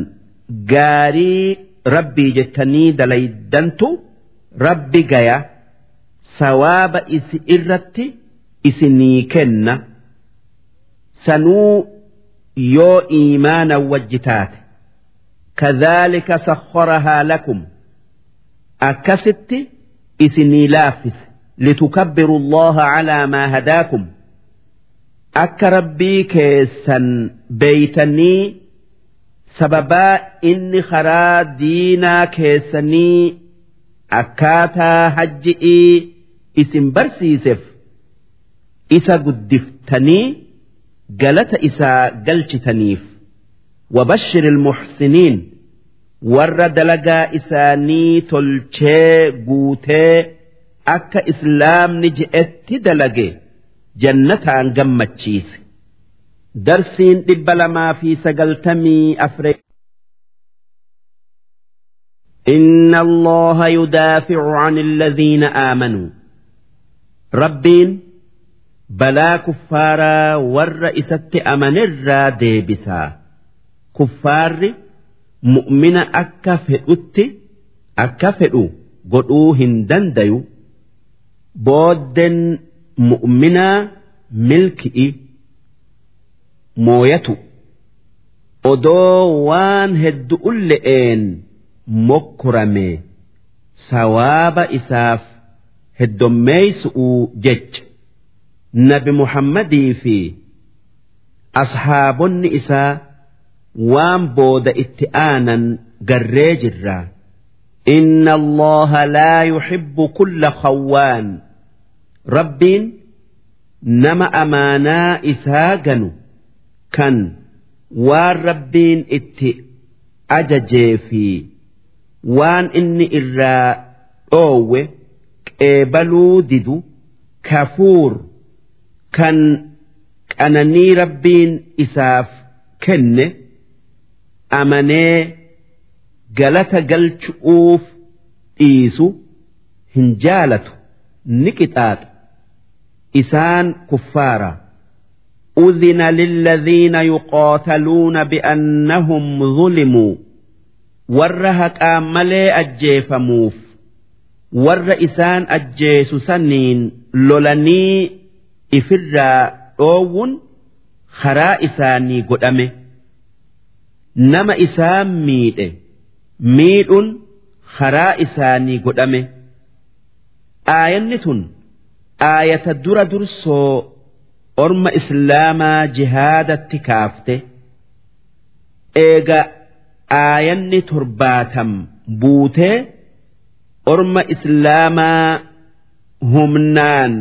[SPEAKER 1] gaarii rabbii jettanii dalaydantu rabbi gaya sawaaba isi irratti isinii kenna. Sanuu yoo iimaana wajji taate kadhaalika sakharahaa lakum. Akkasitti isinii laaffise. Litukabbiru allaha calaa maa hadaakum. akka rabbii keessan beeytanii sababaa inni karaa diinaa keessanii akkaataa hajji'ii isin barsiiseef isa guddiftanii galata isaa galchitaniif وبشر المحسنين ور دلقا إساني تلشي قوتي أكا إسلام نجئت دلقي جنة عن قمتشيس درسين دبل ما في سقلتمي أفريق إن الله يدافع عن الذين آمنوا ربين بلا كفارا والرئيسة أمن الرا ديبسا كفار مؤمن أكفئت أكفئ قدوه دنديو بود mu'minaa milki'i mooyatu. Odoo waan heddu'ulle'een mokkurame sawaaba isaaf heddommeeysu'uu jecha. Nabi muhammadii fi ashaabonni isaa waan booda itti aanan garree jirra. Inna allaha laa yuhibbu kulla khawwaan. rabbiin nama amaanaa isaa ganu kan waan rabbiin itti ajajee fi waan inni irraa dhoowwe qeebaluu didu kafuur kan qananii rabbiin isaaf kenne amanee galata galchuuf dhiisu hin jaalatu ni qixaaxa. isaan kuffaara udhina lilladhiina yuqaataluuna bi'annahum zulimuu warra haqaan malee ajjeefamuuf warra isaan ajjeesu saniin lolanii ifirraa dhoowwun karaa isaanii godhame nama isaan miidhe miidhun karaa isaanii godhame aayanni tun aayata dura dursoo orma islaamaa jihaadatti kaafte eega aayanni torbaatam buutee orma islaamaa humnaan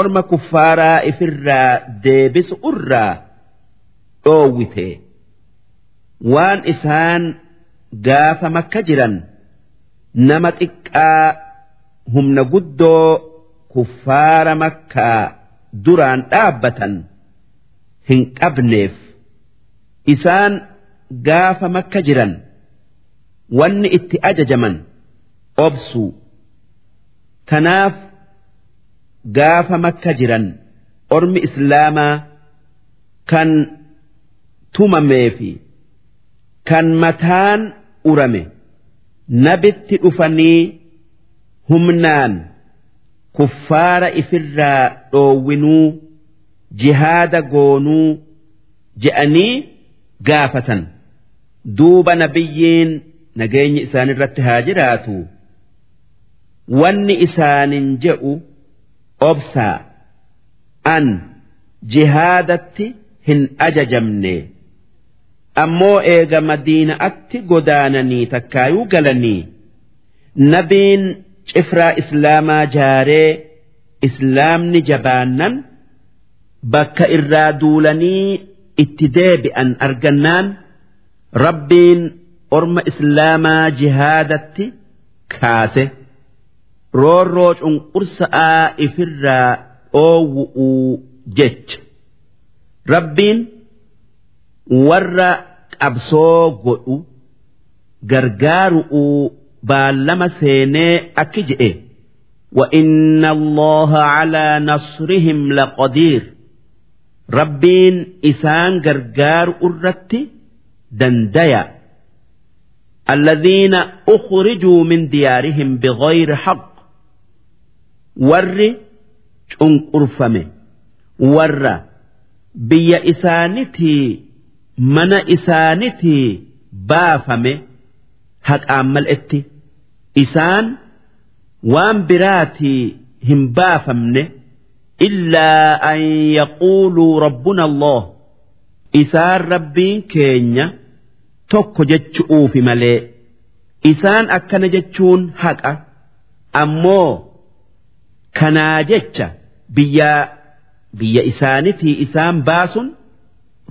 [SPEAKER 1] orma kuffaaraa ifirraa deebisu irraa dhoowwite. Waan isaan gaafa makka jiran nama xiqqaa humna guddoo kuffaara makkaa duraan dhaabbatan hin qabneef isaan gaafa makka jiran wanni itti ajajaman obsuu tanaaf gaafa makka jiran ormi islaamaa kan tumamee fi kan mataan urame nabitti dhufanii humnaan kuffaara ifirraa dhoowwinuu jihaada goonuu je'anii gaafatan. Duuba nabiyyiin nageenyi isaan irratti haa jiraatu. Wanni isaanin je'u obsaa. An jihaadatti hin ajajamne. Ammoo eega madiina'atti godaananii takkaayuu galanii. Nabiin cifraa islaamaa jaaree islaamni jabaannan bakka irraa duulanii itti deebi'an argannaan rabbiin orma islaamaa jihaadatti kaase. Roorroo cunqursa'aa ifirraa dhoowwu'uu jecha. Rabbiin warra qabsoo godhu gargaaru'uu baallama seenee akki je'e وإن الله على نصرهم لقدير ربين إسان غرغار أرتي دنديا الذين أخرجوا من ديارهم بغير حق ور أنقرفمه ور بي إسانتي من إسانتي بافمه حق أمل إتي إسان waan biraatii hin baafamne illaa an yaquuluu rabbuna allah isaan rabbiin keenya tokko jechu'uufi malee isaan akkana jechuun haqa ammoo kanaa jecha biyya biyya isaanitii isaan baasun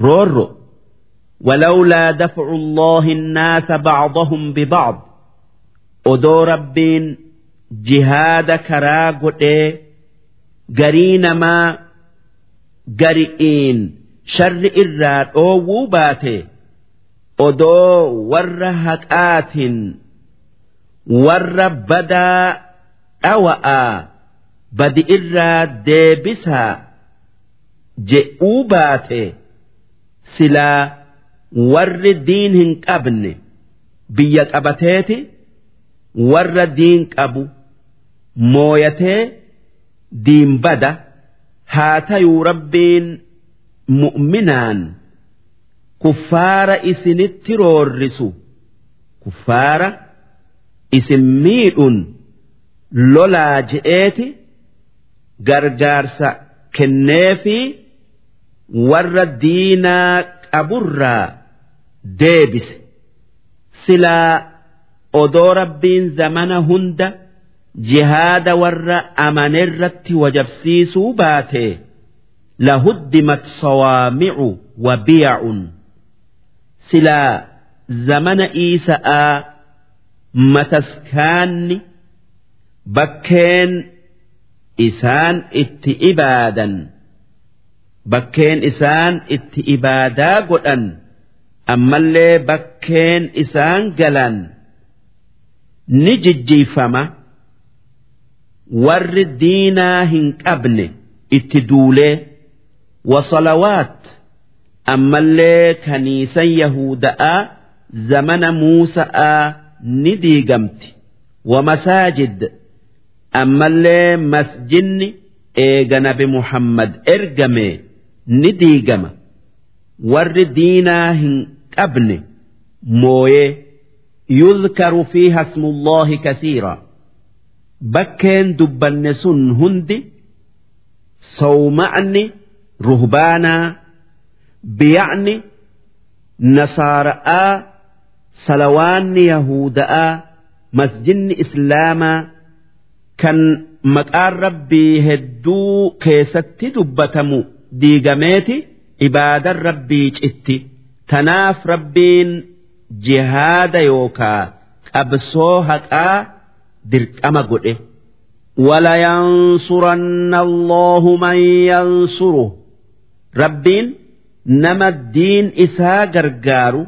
[SPEAKER 1] roorro ولولا دفع الله الناس بعضهم ببعض odoo rabbiin jihaada karaa godhee garii namaa gari'iin sharri irraa dhoowwuu baate odoo warra haqaatiin warra badaa dhawa'aa badi irraa deebisaa je'uu baate silaa warri diin hin qabne biyya qabateeti warra diin qabu. mooyatee diinbada haa tayuu rabbiin mu'minaan kuffaara isinitti roorrisu kuffaara isin miidhun lolaa je'eeti gargaarsa kenneefi warra diinaa qaburraa deebise silaa odoo rabbiin zamana hunda jihaada warra amanerratti wajabsiisuu baate lahuddimat sawaamicu wa biya'un silaa zamana iisa'aa mataskaanni bakkeen isaan itti ibaadan bakkeen isaan itti ibaadaa godhan ammallee bakkeen isaan galan. ni jijjiifama warri diinaa hin qabne itti duulee wasalawaat ammallee kaniisan yahuda'aa zamana muusa'aa ni diigamti. Wamasaajid ammallee masjinni eega nabi muhammad ergame ni diigama. Warri diinaa hin qabne mooyee yudkaru fiiha ismullaahi kasiira bakkeen dubbanne sun hundi sawma'ni ruhbaanaa biya'ni nasaara'aa salawaanni yahuda'aa masjidni islaamaa kan maqaan rabbii hedduu keessatti dubbatamu diigameeti ibaadan rabbii citti tanaaf rabbiin jihaada yookaa qabsoo haqaa dirqama godhe ولينصرن الله من ينصره ربين نما الدين إسا غرغارو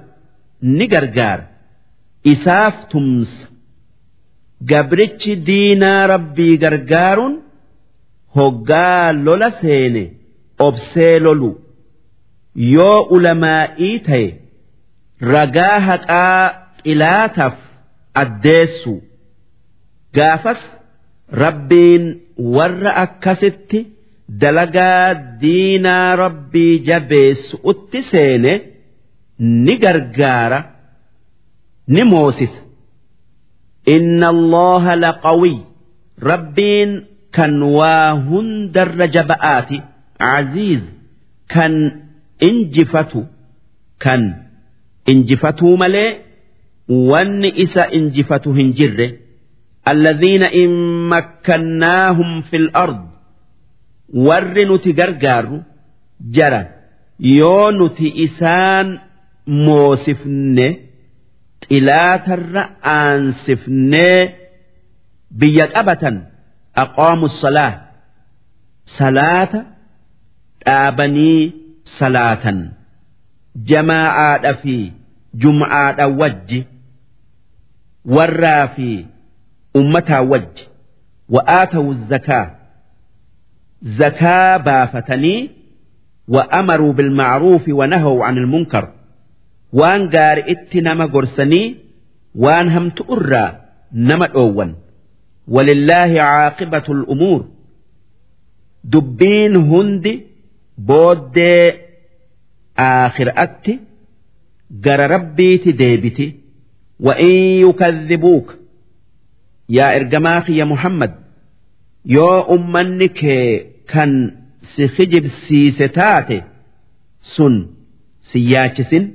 [SPEAKER 1] نغرغار إساف تمس قبرتش دينا ربي غرغار هقا لولا سيني أبسي لولو يو علمائي تي ragaa haqaa xilaataaf addeessu gaafas rabbiin warra akkasitti dalagaa diinaa rabbii jabeessu utti seene ni gargaara ni moosisa. Inna Allooha laqawii rabbiin kan waa hundarra jaba'aati aziiz kan injifatu kan. injifatuu malee wanni isa injifatu hin jirre alladhiina in makkannaahum fil ard warri nuti gargaarru jara yoo nuti isaan moosifne xilaatarra aansifnee biyya qabatan aqoomu salaa salaata dhaabanii salaatan. jamaa'aadha fi jum'aadha wajji warraa fi ummataa wajji wa'aatawu zakaa zakaa baafatanii wa'amaruu bilmacruufi wanahawu can ilmunkar waan gaari'itti nama gorsanii waan hamtu irraa nama dhoowwan. Walillaahi caaqibatu lumuur dubbiin hundi booddee aakhiraatti gara rabbiiti deebiti wa'in yukadhibuuka yaa ergamaa kiyya Muhammad yoo ummanni kee kan si hijibsiise taate sun si yaachisin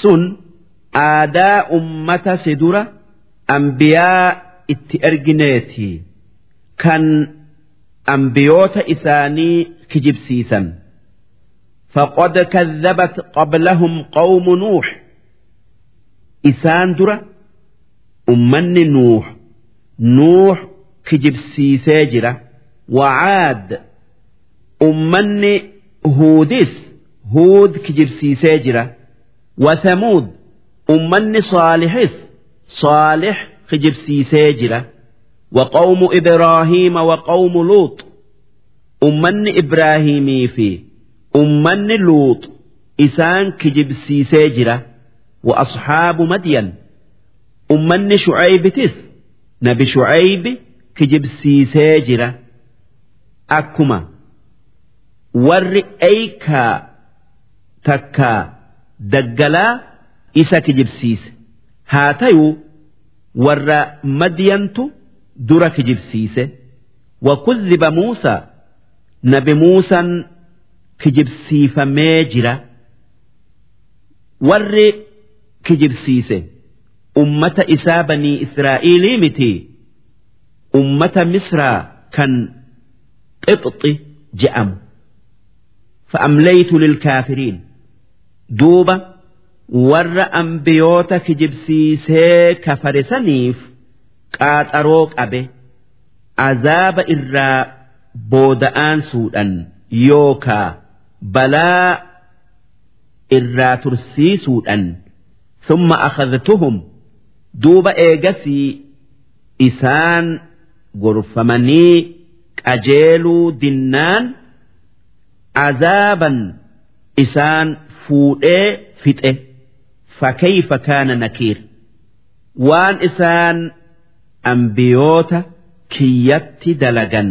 [SPEAKER 1] sun aadaa ummata si dura ambiyaa itti ergineetii kan ambiyoota isaanii kijibsiisan. فقد كذبت قبلهم قوم نوح إسان درة أمني نوح nuux kijibsiisee jira wacaad ummanni huudis huud kijibsiisee jira wasamuud ummanni saalixis saalix kijibsiisee jira وقوم إبراهيم وقوم لوط أمن إبراهيمي في ummanni luuxu isaan kijibsiisee jira wa asxaabu madiyan ummanni shucaybitis nabi shucaybi kijibsiisee jira. Akkuma warri eykaa takkaa daggalaa isa kijibsiise. Haa tayuu warra madiyantu dura kijibsiise. Wa kuzziba muusaa nabi muusaan kijibsiifamee jira. Warri kijibsiise ummata isaa banii israa'iilii miti ummata misraa kan qixxi je'amu. Fa'amlaytu lilkaafiriin. Duuba warra ambiyoota kijibsiisee kafarisaniif qaaxaroo qabe azaaba irraa booda'aan suudhan yookaa balaa irraa tursiisuudhan summa akhadtuhum duuba eegasii isaan gorfamanii qajeeluu dinnaan azaaban isaan fuudhee fixe. Fakkeeyfa kaana nakiir. Waan isaan ambiyoota kiyyatti dalagan.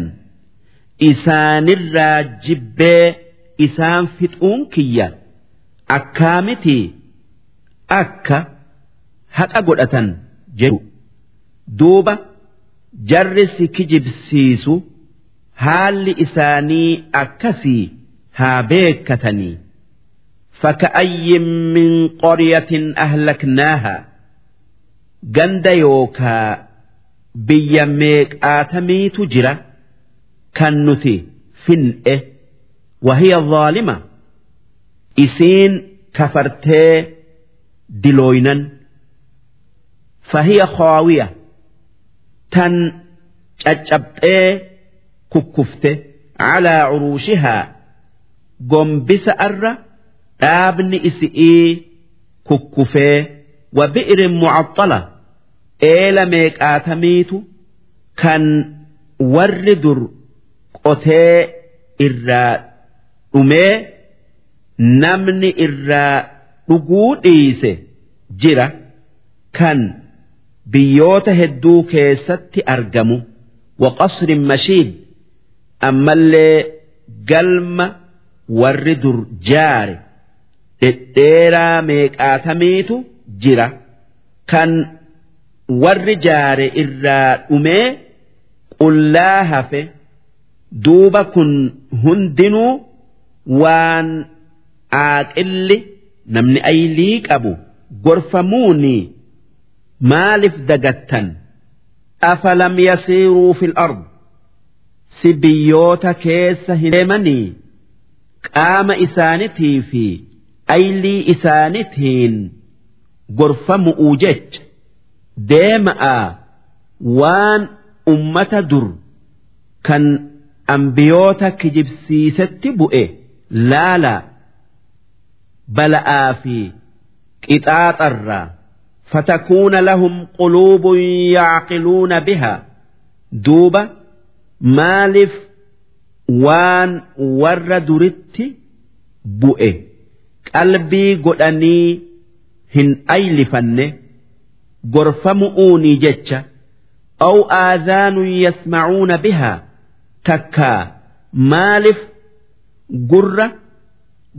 [SPEAKER 1] Isaanirraa jibbee isaan fixuun kiyya akkaamiti akka haqa godhatan jedhu duuba jarri si kijibsiisu haalli isaanii akkasii haa beekkatanii فكأي من قرية أهلكناها جند يوكا بيميك آتمي تجرى كالنتي فنئه وهي ظالمة إسين كفرتي دلوينا فهي خاوية تن ججبتي ككفته على عروشها قنبس أرّ dhaabni isi'ii kukkufee wa bi'irin mucaxxala eela meeqaatamiitu kan warri dur qotee irraa dhumee namni irraa dhuguu dhiise jira kan biyyoota hedduu keessatti argamu. Waqasrin mashiid ammallee galma warri dur jaare dhedheeraa meeqaatamiitu jira. Kan warri jaare irraa dhumee qullaa hafe duuba kun hundinuu waan aaqilli namni aylii qabu gorfamuuni maaliif dagattan? Afalam yasiiruu fil ard? Si biyyoota keessa hin deemanii qaama isaanitii fi aylii isaanitiin gorfamu'uu jecha deema'a waan ummata dur kan ambiyoota kijibsiisetti bu'e laala bala'aa fi qixaaxarraa fatakuuna lahum quluubun yaaqiluuna biha. Duuba maaliif waan warra duritti bu'e? Qalbii godhanii hin aylifanne gorfamu'uunii jecha aw aadaanun yasmacuuna bihaa takkaa maaliif gurra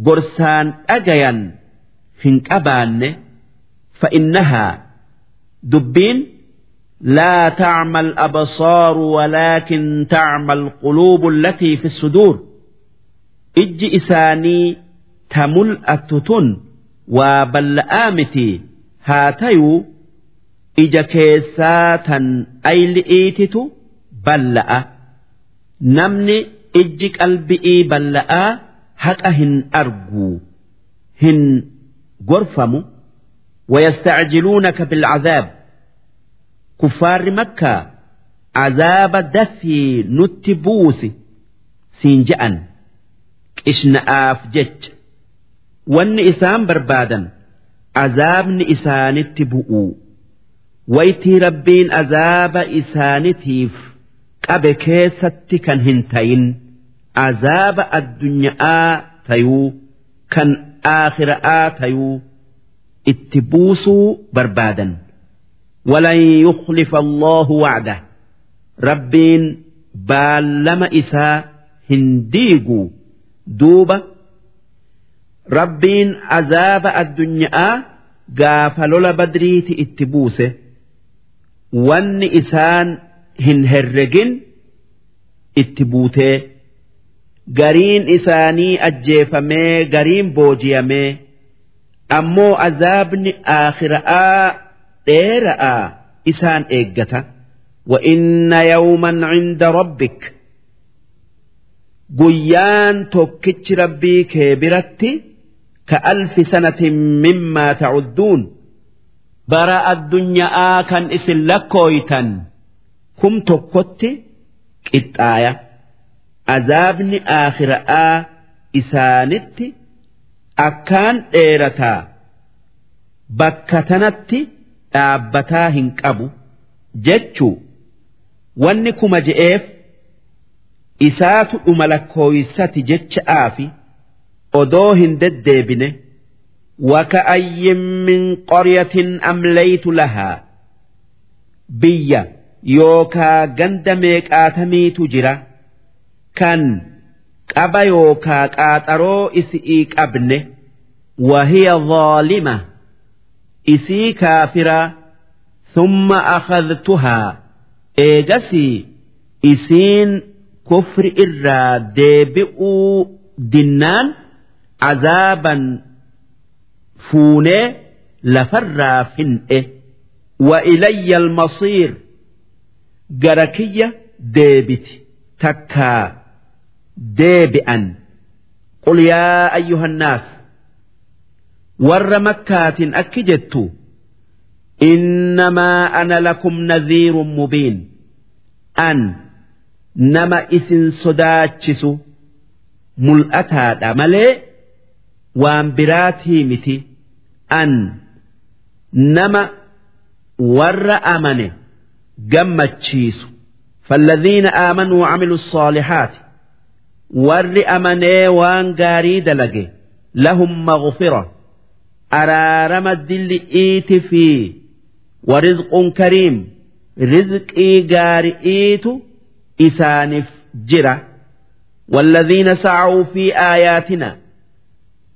[SPEAKER 1] gorsaan dhagayan hin qabaanne fa'innahaa dubbiin laa tacmal abasaaru walaakin tacmal quluubu allatii fi suduur. Ijji isaanii ta mul'attu tun waa balla'aa miti. Haa tayuu ija keessaa tan ayli'iititu balla'a. Namni ijji qalbi'ii balla'aa haqa hin argu hin gorfamu wayastacjiluunaka bilcazaab kuffaarri makkaa azaaba dafii nutti buusi siin je'an qishna'aaf jecha. Wanni isaan barbaadan azaabni isaanitti bu'u. Waytii rabbiin azaaba isaanitiif qabe keessatti kan hin tayin azaaba addunyaa tayuu kan aakhira'aa tayuu itti buusuu barbaadan ولن يخلف الله وعده ربين بالما إساء هنديقو دوبة rabbiin azaaba addunyaa gaafa lola badriiti itti buuse wanni isaan hin herregin itti buutee gariin isaanii ajjeefamee gariin boojiyamee ammoo azaabni aakhira'aa dheera'aa isaan eeggata وإن يوما عند ربك guyyaan tokkichi rabbii kee biratti كألف سنة مما تعدون برا الدنيا كان إسن لكويتا kum tokkotti qixxaaya. Azaabni aakhira'aa isaanitti akkaan dheerataa. Bakka tanatti dhaabbataa hin qabu jechuu. Wanni kuma je'eef isaatu dhuma jecha'aa fi odoo hin deddeebine. Waka'ayyin min qoryatin amlaytu lahaa. Biyya yookaa ganda meeqaatamiitu jira? Kan qaba yookaa qaaxaroo isii qabne wahiya zaalima isii kaafiraa thumma akhadtuhaa eegasii isiin kufri irraa deebi'uu dinnaan azaaban fuunee lafarraa fin'e. Wa ilayya almasiir gara kiyya deebiti takkaa deebi'an. Qul yaa ayyuhannaas warra makkaatiin akki jettu innamaa ana lakum nadhiirun mubiin. An nama isin sodaachisu mul'ataadha malee waan biraatii miti. An nama warra amane gammachiisu فالذين آمنوا وعملوا الصالحات ور أمني وان قاري دلقي لهم مغفرة أرارم الدلئيت في ورزق كريم رزقي قارئيت إسانف جرة والذين سعوا في آياتنا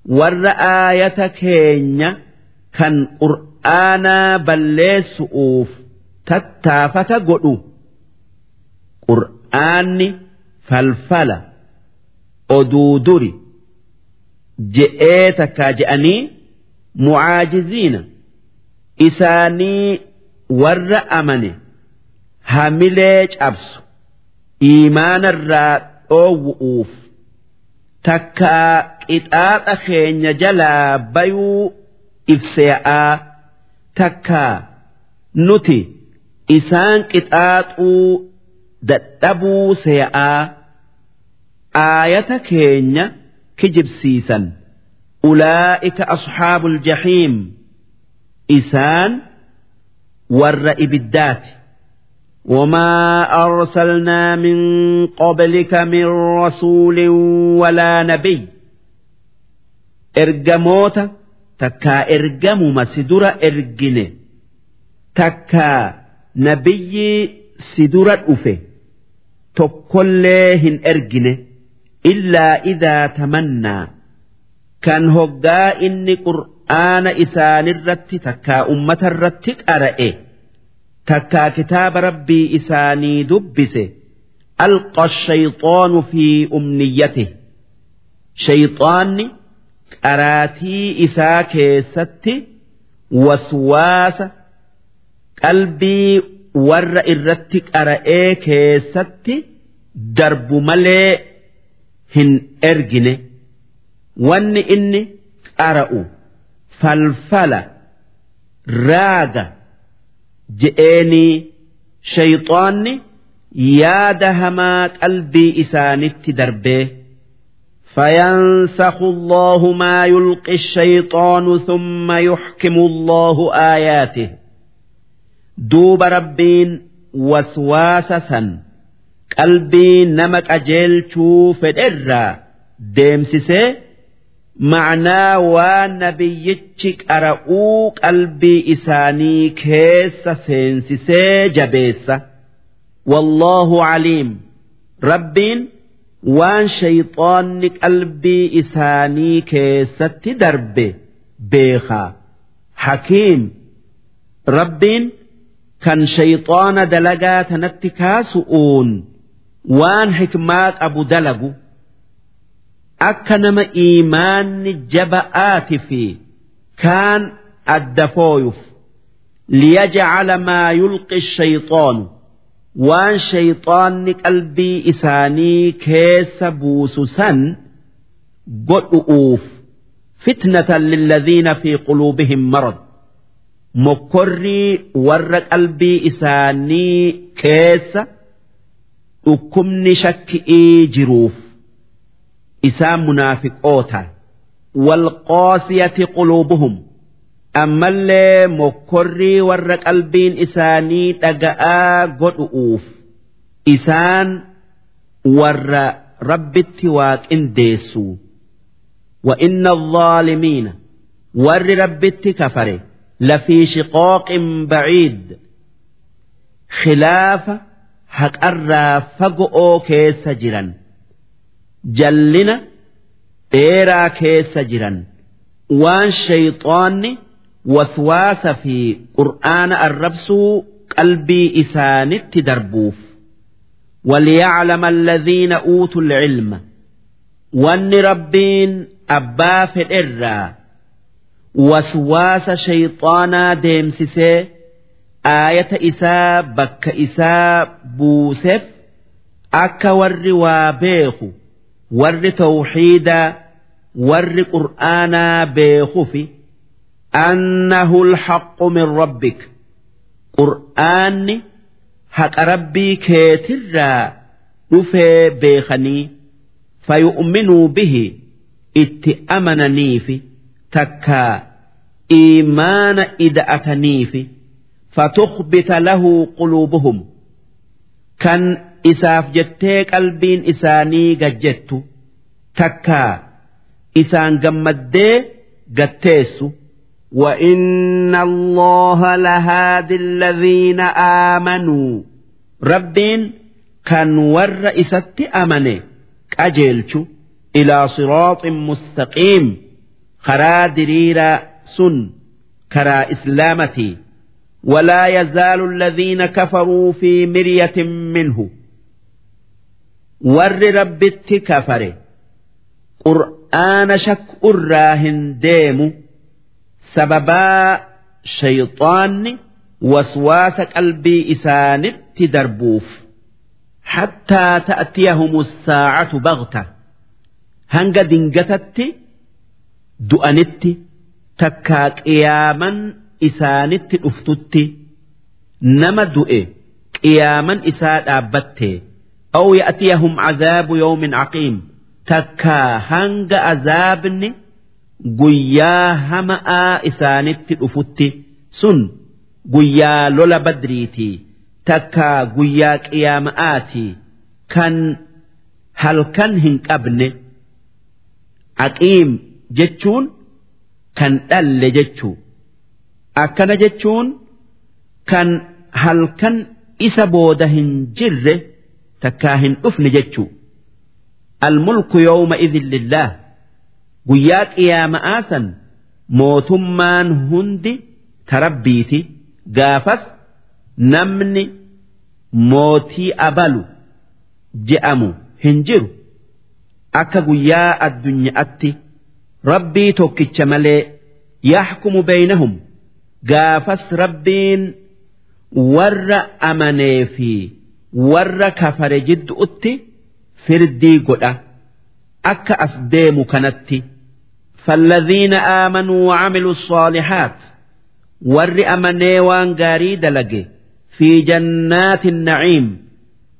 [SPEAKER 1] ور آية كينيا كان قرآنا tattaafata godhu qur'aanni falfala oduu duri je'ee takkaa je'anii mucaajiziina isaanii warra amane hamilee cabsu iimaana irraa dhoowwu'uuf takkaa qixaaxa keenya jalaa bayuu ibsee'aa takkaa nuti. isaan qixaaxuu dadhabuu see'aa aayata keenya kijibsiisan. أولئك أصحاب الجحيم إسان ور إبدات وما أرسلنا من قبلك من رسول ولا نبي إرجموت تكا إرجم مسدر إرجن تكا nabiyyi si dura dhufe tokkollee hin ergine illaa idaa tamannaa kan hoggaa inni qur'aana isaanirratti takkaa ummatarratti qara'e takkaa kitaaba rabbii isaanii dubbise. Alqa shayxoonu fi umniyyate shayxaanni qaraatii isaa keessatti waswaasa qalbii warra irratti qara'ee keessatti darbu malee hin ergine. wanni inni qara'u falfala raaga je'eenii shayxaanni yaada hamaa qalbii isaanitti darbee فينسخ الله ما يلقي الشيطان ثم يحكم الله آياته duuba rabbiin waswaasa san qalbii nama qajeelchuu fedherraa deemsisee ma'anaa waan nabiyyichi qara'uu qalbii isaanii keessa seensisee jabeessa. Wallaahu aliim rabbiin waan shayxoonni qalbii isaanii keessatti darbe beekaa. Hakiim rabbiin. kan shayxaana dalagaa tanatti kaasu'uun waan hikmaa qabu dalagu akka nama iimaanni jaba'aati fi kaan adda fooyuuf liyajcala maa yulqi shayxaanu waan shayxaanni qalbii isaanii keessa buusu san godhu'uuf fitnatan lilladhiina fi quluubihim marad مكري ور قلبي إساني كيس أكمن شك جروف إسان منافق أوتا والقاسية قلوبهم أما اللي مكري ور قلبين إساني تقاء قدؤوف إسان ور رب التواك إنديسو وإن الظالمين ور رب التكفر لفي شقاق بعيد خلاف حق الرا فقؤو كيس جرا جلنا إيرا كيس جرا وان شيطاني وسواس في قرآن الربس قلبي إسانت دربوف وليعلم الذين أوتوا العلم وان ربين أبا في الإرّا waswaasa shayxaanaa deemsisee aayata isaa bakka isaa buuseef akka warri waa beeku warri tawxiidaa warri qur'aanaa beekufi annahu alhaqqu min rabbik qur'aanni haqa rabbii keetirraa dhufee beekanii fayu'minuu bihi itti amananiifi takka iimaana ida'ataniifi fatukhbita lahu quluubuhum kan isaaf jettee qalbiin isaanii gajjettu takka isaan gammaddee gatteessu وإن الله لهادي الذين آمنوا ربين كان ور إست أمني أجيلش إلى صراط مستقيم karaa diriiraa sun karaa islaamati. Walaa yazaalu alladhiina kafaruu fi miryatin minhu. Warri rabbitti kafare qur'aana shakkurraa hin deemu. Sababaa shayxaanni waswaasa qalbii isaanitti darbuuf. Hattaa ta'tiyahumu saacatu bagta hanga dingatatti du'anitti takkaa qiyaaman isaanitti dhuftutti nama du'e qiyaaman isaa dhaabbatte. Aw ya'tiyahum azaabu yawmin aqiim. Takkaa hanga azaabni guyyaa hama'aa isaanitti dhufutti. Sun guyyaa lola badriitii takkaa guyyaa qiyaama'aatii kan halkan hin qabne. Aqiim jechuun kan dhalle jechuu. Akkana jechuun kan halkan isa booda hin jirre takkaa hin dhufne jechuu. Almulku yooma idin lillaah guyyaa qiyaama'aa san mootummaan hundi tarabbiiti gaafas namni mootii abalu je'amu hin jiru. Akka guyyaa addunyaatti. rabbii tokkicha malee yaxkumu beeynahum gaafas rabbiin warra amanee fi warra kafare jidduutti firdii godha akka as deemu kanatti فالذين آمنوا وعملوا الصالحات ور أمني وان غاري دلقي في جنات النعيم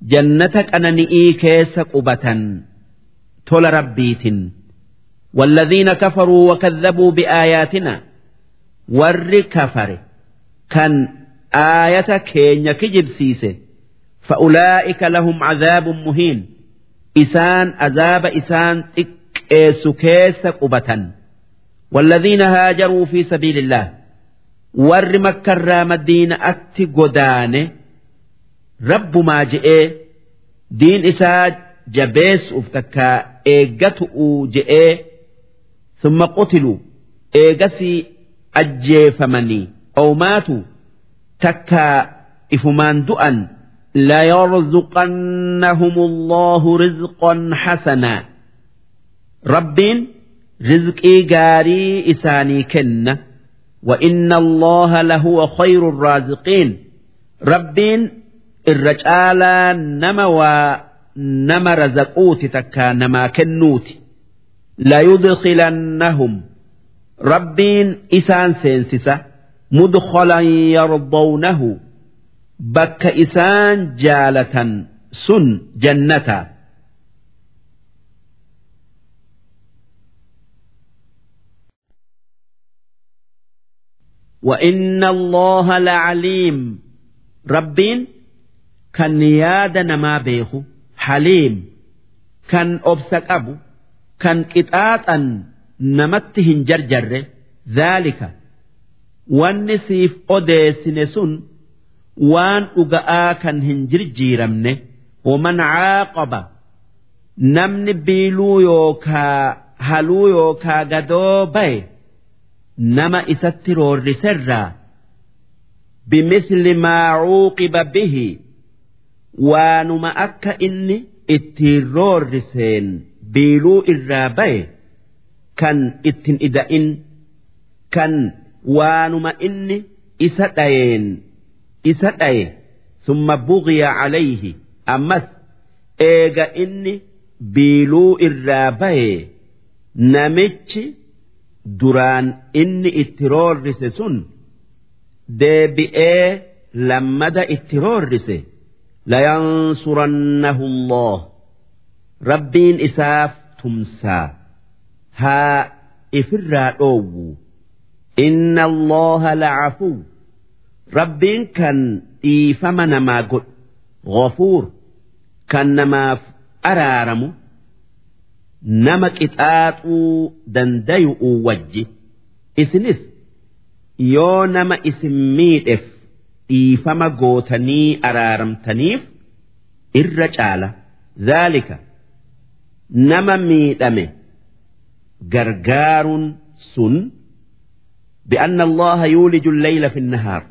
[SPEAKER 1] جنتك أنني كيس قبة تول ربيت والذين كفروا وكذبوا بآياتنا ور كفر كان آية كين كجب سيسه فأولئك لهم عذاب مهين إسان عذاب إسان تكيس كيس قبة والذين هاجروا في سبيل الله ور مكة مدينة أتي قدانه رب ما جئ دين إساج جبيس أفتكا إيقتؤ جئ ثم قتلوا إيقسي أجيفمني أو ماتوا تكا إفمان دؤا ليرزقنهم الله رزقا حسنا رب رزقي جاري إساني كن وإن الله لهو خير الرازقين رب الرجال نما ونما رزقوت تكا نما كنوت ليدخلنهم rabbiin isaan seensisa mudkhalan yardawnahu bakka isaan jaalatan sun jannata وإن الله لعليم ربين كان ياد نما بيخو حليم كان أبسك أبو kan qixaaxan namatti hin jarjarre zaalika. Wanni siif odeessine sun waan dhuga'aa kan hin jirjiiramne waman caaqaba namni biiluu yookaa haluu yookaa gadoo baye nama isatti roorriserraa bimisli maa cuuqiba bihi waanuma akka inni ittiin roorriseen biiluu irraa baye kan ittin ida'in kan waanuma inni isa dhayeen isa dhaye summa bugiya calayhi ammas eega inni biiluu irraa baye namichi duraan inni itti roorrise sun deebi'ee lammada itti roorrise layansurannahu Allah rabbiin isaaf tumsaa haa ifirraa dhoowwu. Inna allaha lacafuu rabbiin kan dhiifama namaa godhu ghafuur kan namaaf araaramu nama qixaaxuu dandayu'u wajji. Isinis yoo nama isin miidheef dhiifama gootanii araaramtaniif irra caala. Dhaalika nama miidhame gargaaruun sun بأن الله يولج الليل في النهار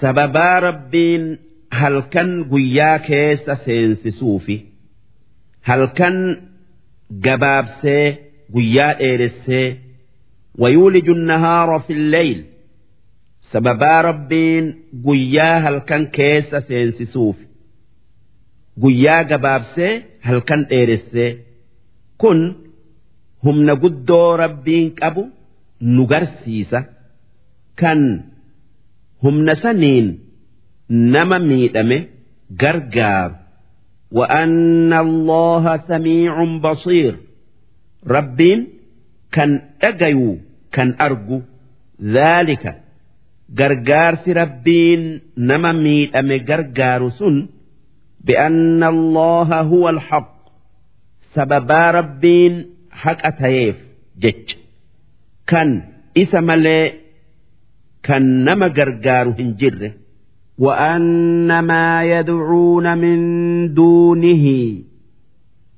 [SPEAKER 1] سببا ربين هل كان قيا كيس سينسسوفي هل كان gabaabsee guyyaa dheeressee ويولج النهار في الليل sababaa rabbiin guyyaa halkan keessa seensisuuf guyyaa gabaabsee halkan dheeressee kun humna guddoo rabbiin qabu nu garsiisa kan humna saniin nama miidhame gargaaru وأن الله سميع بصير ربين كان أجيو كان أرجو ذلك gargaarsi rabbiin nama miidhame gargaaru sun بأن الله هو الحق sababaa rabbiin haqa tayeef jecha kan isa malee kan nama gargaaru hin jirre وأن ما يدعون من دونه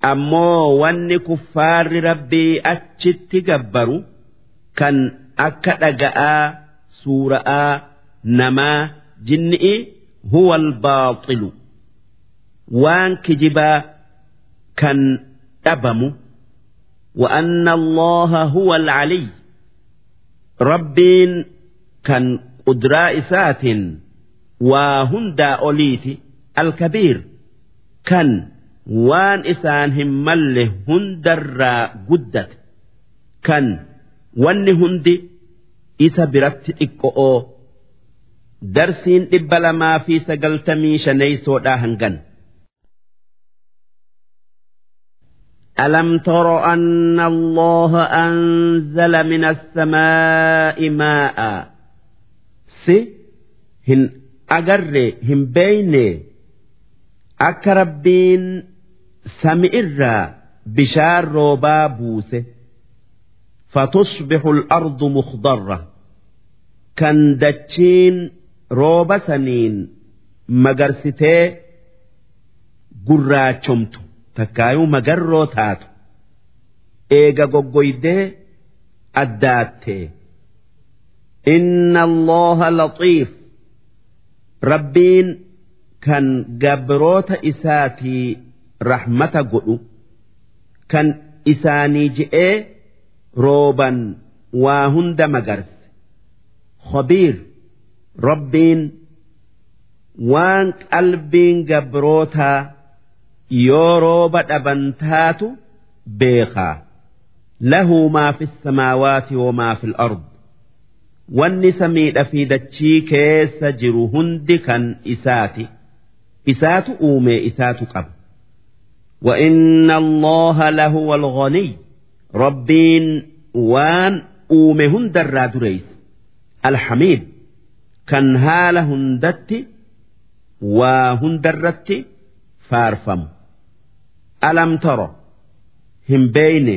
[SPEAKER 1] أمو ون كفار ربي أتشت جبروا كان أكد جاء سورة نما جنئي هو الباطل وان كجبا كان أبم وأن الله هو العلي ربين كان قدراء سات وهندا أوليتي الكبير كان وان إسان همله هندر قدت كان وان هندي isa biratti xiqqo'oo darsiin dhibba lamaa fi sagaltamii shaneeysoodhaa hangan. ألم تر أن الله أنزل من السماء ماء سي هن أجر هن بين أكربين سمئر بشار روبا بوسه فتصبح الأرض مخضرة كان دتشين روبا سنين مجرستي قرا takkaayuu magarroo taatu. Eega goggoydee addaatte inna allaha laxiif rabbiin kan gabroota isaatii rahmata godhu kan isaanii je'ee rooban waa hunda magarse. Khabiir rabbiin waan qalbiin gabrootaa yoo rooba dhaban taatu beekaa له ما في السماوات وما في الأرض wanni samiidha fi dachii keessa jiru hundi kan isaati isaatu uume isaatu qaba وإن الله لهو الغني ربين وان uume hundarraa dureeyse alhamiid kan haala hundatti waa hundarratti faarfamu alam taro hin beeyne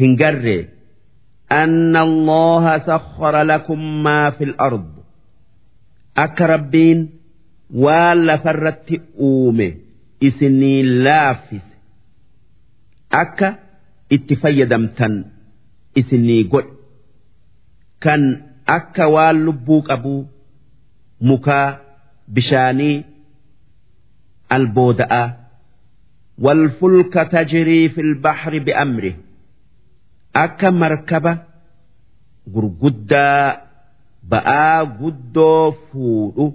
[SPEAKER 1] hin garree أن الله سخر لكم ما في الأرض أك ربين ولا فرت أومي إسني لافس أك اتفيدمتن isinii godhe kan akka waan lubbuu qabuu mukaa bishaanii albooda'aa والفلك تجري في البحر بأمره أكا مركبة غرغدا بآ غدو فودو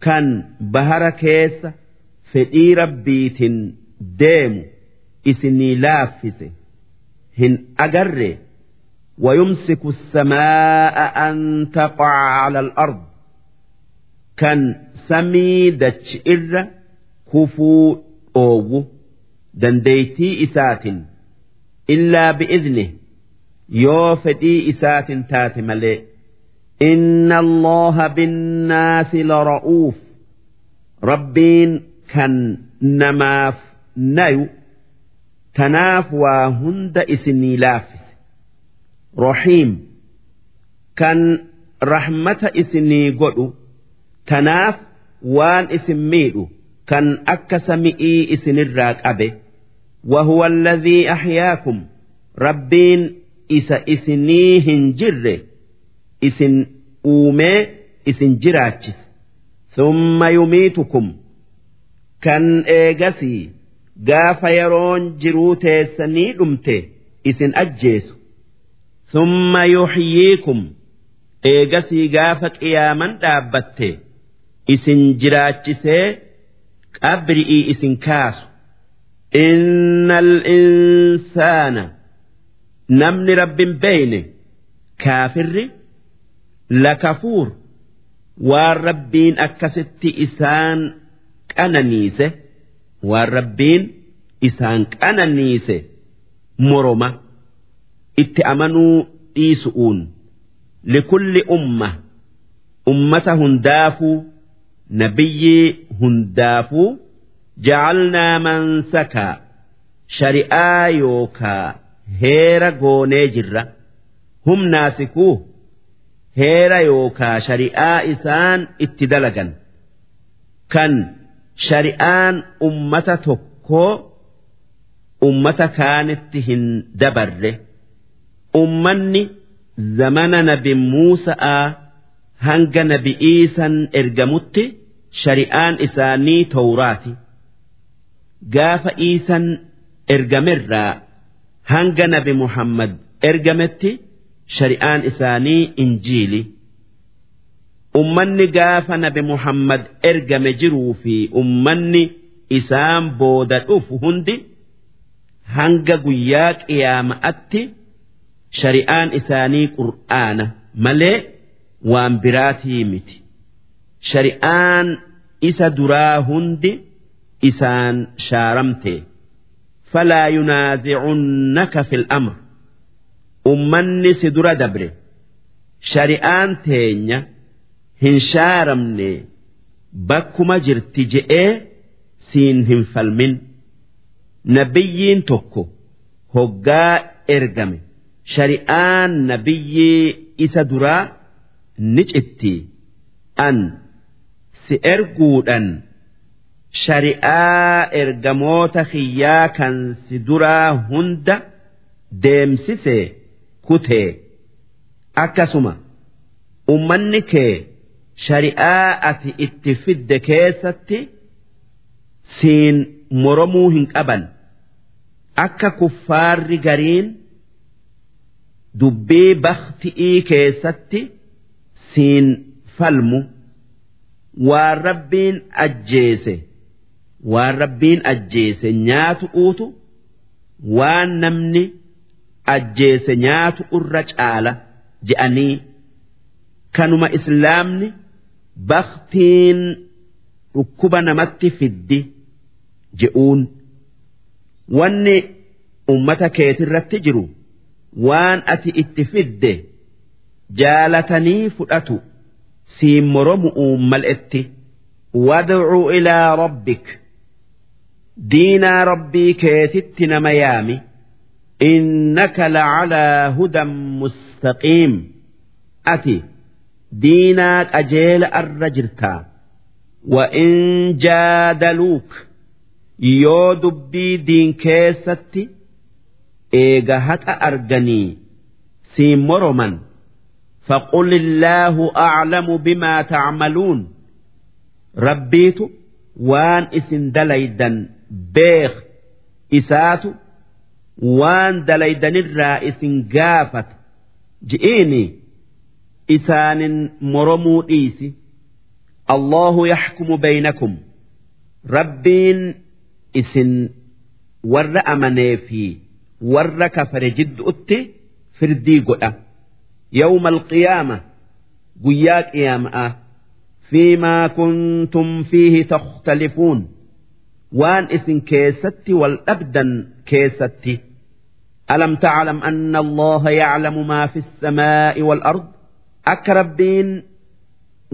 [SPEAKER 1] كان بهر كيس فدي ربيت ديم إسني لافسه هن أجره ويمسك السماء أن تقع على الأرض كان سمي دتش إر كفو dandeeytii isaatin illaa bi'izni yoo fedhii isaatin taate malee inna allaha binnaasi lara'uuf rabbiin kan namaaf nayu tanaaf waa hunda isinii laaffise rahiim kan rahmata isinii godhu tanaaf waan isin miidhu kan akka sami'ii isinirraa qabe. وهو الذي أحياكم ربين إس إسني هنجر إسن أومي إسن جراتشس ثم يميتكم كان إيجسي gaafa yeroon jiruu teessanii dhumte isin ajjeesu summa yuxyiikum eegasii gaafa qiyaaman dhaabbatte isin jiraachisee qabri'ii isin kaasu inna insaana namni rabbin beeyne kaafirri lakafuur waan rabbiin akkasitti isaan qananiise. waan rabbiin isaan qananiise moroma itti amanuu dhiisu'uun likulli umma ummata hundaafuu nabiyyii hundaafuu ja'alnaa mansakaa shari'aa yookaa heera goonee jirra humnaasikuu heera yookaa shari'aa isaan itti dalagan kan shari'aan ummata tokkoo ummata kaanitti hin dabarre ummanni zamana nabi Muusa'aa hanga nabi Iisan ergamutti shari'aan isaanii tawraati gaafa Iisan ergamerraa hanga nabi Muhammad ergametti shari'aan isaanii injiili. ummanni gaafa nabi Muhammad ergame jiruu fi ummanni isaan booda dhufu hundi hanga guyyaa qiyaama'atti shari'aan isaanii qur'aana malee waan biraatii miti. Shari'aan isa duraa hundi isaan shaaramte. Falaa yunaazicunnaka fil amr. Ummanni si dura dabre. Shari'aan teenya hin shaaramne bakkuma jirti je'ee siin hin falmin. Nabiyyiin tokko hoggaa ergame. Shari'aan nabiyyii isa duraa ni an si erguudhan. Shari'aa ergamoota kiyyaa kan si duraa hunda deemsise kutee akkasuma ummanni kee shari'aa ati itti fidde keessatti siin moromuu hin qaban. Akka kuffaarri gariin dubbii bakti'ii keessatti siin falmu. Waan rabbiin ajjeese waan rabbiin ajjeese nyaatu uutu waan namni ajjeese nyaatu irra caala je'anii kanuma islaamni baktiin dhukkuba namatti fiddi je'uun. Wanni ummata keetirratti jiru waan ati itti fidde jaalatanii fudhatu siin moromu'uun mal'etti. Wad'u ilaa rabbik diinaa rabbii keetitti nama yaami innaka lacalaa hudan mustaqiim ati diinaa qajeela arra jirtaa وإن جادلوك yoo dubbii diin keessatti eega haqa arganii siin moroman فقل الله أعلم بما تعملون ربيت وان اسن دليدا beek isaatu waan dalaydanirraa isin gaafata. Ji'iini isaanin moromuu dhiisi. Allahu yaxkumu baynakum. Rabbiin isin warra amanee fi warra kafare jidduutti firdii godha. Yawma alqiyaama guyyaa qiyaama'a fiimaa kuntum fiihi takhtalifuun waan isin keessatti wal dhabdan keessatti. Alam taclam anna allaha yaclamu maa fi samaa'i walard akka rabbiin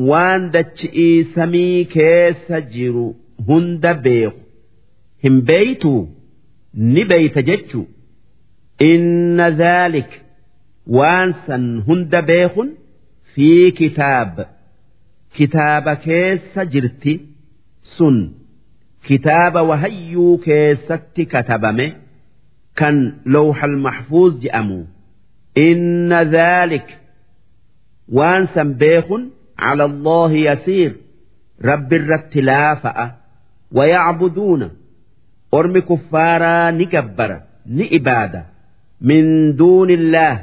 [SPEAKER 1] waan dachi'ii samii keessa jiru hunda beeku. Hin beeytuu ni beeyta jechuu? Inna dhaalik waan san hunda beekun fii kitaab. Kitaaba keessa jirti sun. kitaaba wahayyuu keessatti katabame kan lawxal maxfuuz jedhamu. Inna zaalik waan san beekun cala allaahi yasiir rabbi irratti laafa'a wayacbuduuna ormi kuffaaraa ni gabbara ni ibaada. Min duuni illaah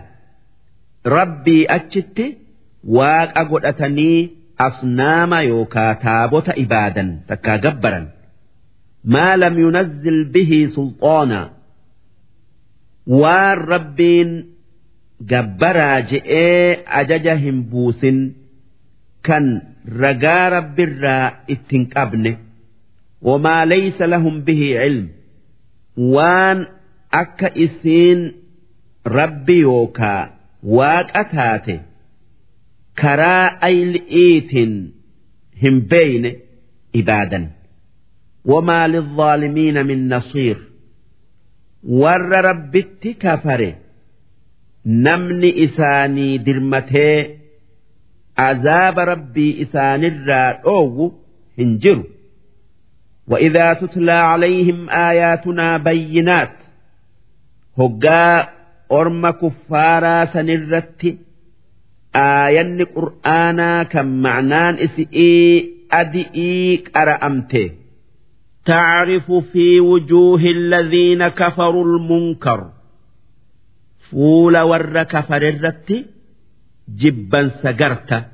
[SPEAKER 1] rabbii achitti waaqa godhatanii asnaama yookaa taabota ibaadan takkaa gabbaran. maa lam yunazzil bihi sulxaana waan rabbiin gabbaraa je'ee ajaja hin buusin kan ragaa rabbirraa ittiin qabne وما ليس لهم به علم وان أكا إسين ربي يوكا واك أتاتي كرا أيل إيت هم بين إبادا وما للظالمين من نصير ور ربت كفر نمني إساني درمته عذاب ربي إسان الرا هنجروا وإذا تتلى عليهم آياتنا بينات هقا أرم كفارا سنرت آيان قرآنا كم معنان إسئي أدئي كرأمته تعرف في وجوه الذين كفروا المنكر. فول ور كفر الرت جبا سقرت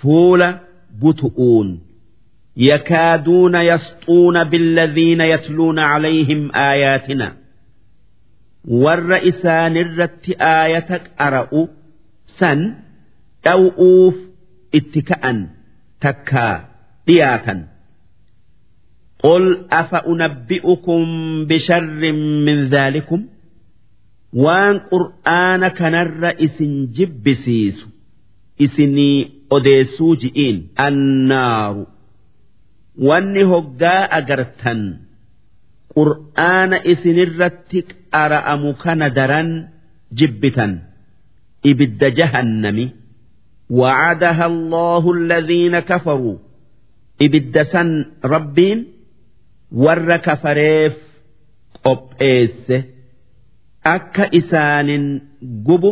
[SPEAKER 1] فول بتؤون. يكادون يسطون بالذين يتلون عليهم آياتنا. والرئسان الرت آيتك أرأوا سن أوؤوف اتكأا تكا دياتا قل أفأنبئكم بشر من ذلكم وان قرآن كنر إسن جبسيس إسني أديسو جئين النار wanni hoggaa agartan qur'aana isinirratti qara'amu kana daran jibbitan ibidda jahannami وعدها الله الذين كفروا ibidda san rabbiin warra kafareef qopheesse akka isaanin gubu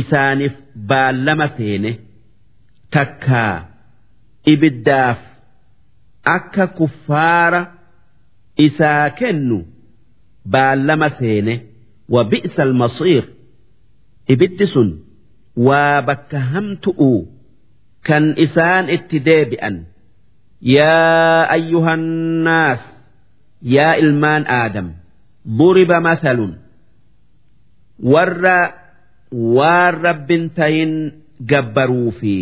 [SPEAKER 1] isaaniif baallama seene takkaa ibiddaaf akka kuffaara isaa kennu baallama seene wa bi'sa almasiir ibiddi sun waa bakka hamtu'u kan isaan itti deebi'an yaa ayyuhannaas yaa ilmaan aadam ضرب مثل warra waan rabbin tahin gabbaruu fi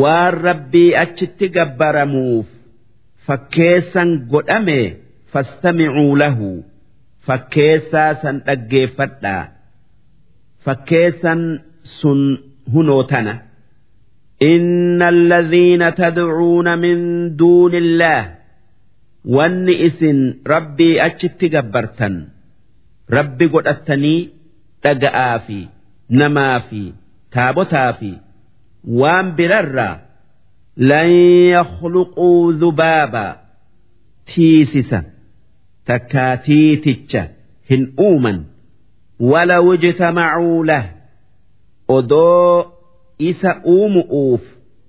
[SPEAKER 1] waan rabbii achitti gabbaramuuf fakkeessan godhame fastamicuu lahu fakkeessaa san dhaggeeffadhaa fakkeessan sun hunoo tana إن الذين تدعون من دون الله wanni isin rabbii achitti gabbartan rabbi godhattanii dhaga'aa fi namaa fi taabotaa fi waan birarraa lan yakhluquu dhubaaba tiisisa takkaa tiiticha hin uuman walaw ijtamacuu lah odoo isa uumu'uuf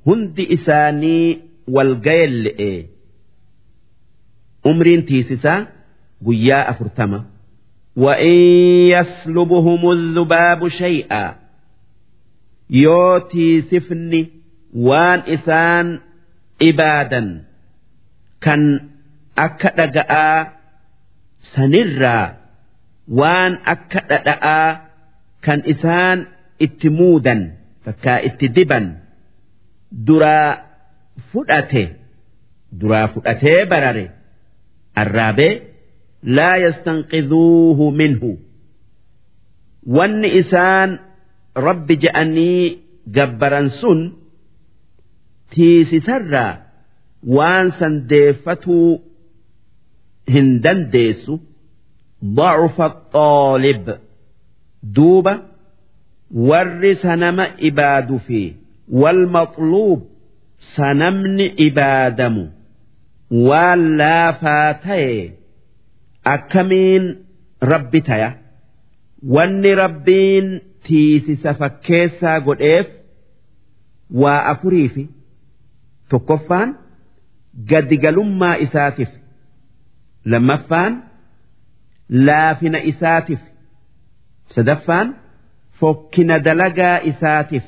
[SPEAKER 1] hundi isaanii walgayen le'ee umriin tiisisaa guyyaa afurtama وإن يسلبهم الذباب شيئا يوتي سفني وان إسان إبادا كان أكدقاء سنرا وان أكدقاء كان إسان اتمودا فكا اتدبا درا فؤته درا فؤته برره الرابع لا يستنقذوه منه وان إسان رب جأني جبرا سن تيسي سرا وان سنديفتو هندن ديسو ضعف الطالب دوبة warri sanama ibaadu fi walmaqluub sanamni ibaadamu waan laafaa ta'e akkamiin rabbi taya? Wanni rabbiin tiisisa fakkeessaa godheef waa afurii fi? Tokkoffaan gadigalummaa isaatiif lammaffaan laafina isaatiif sadaffaan fokkina dalagaa isaatiif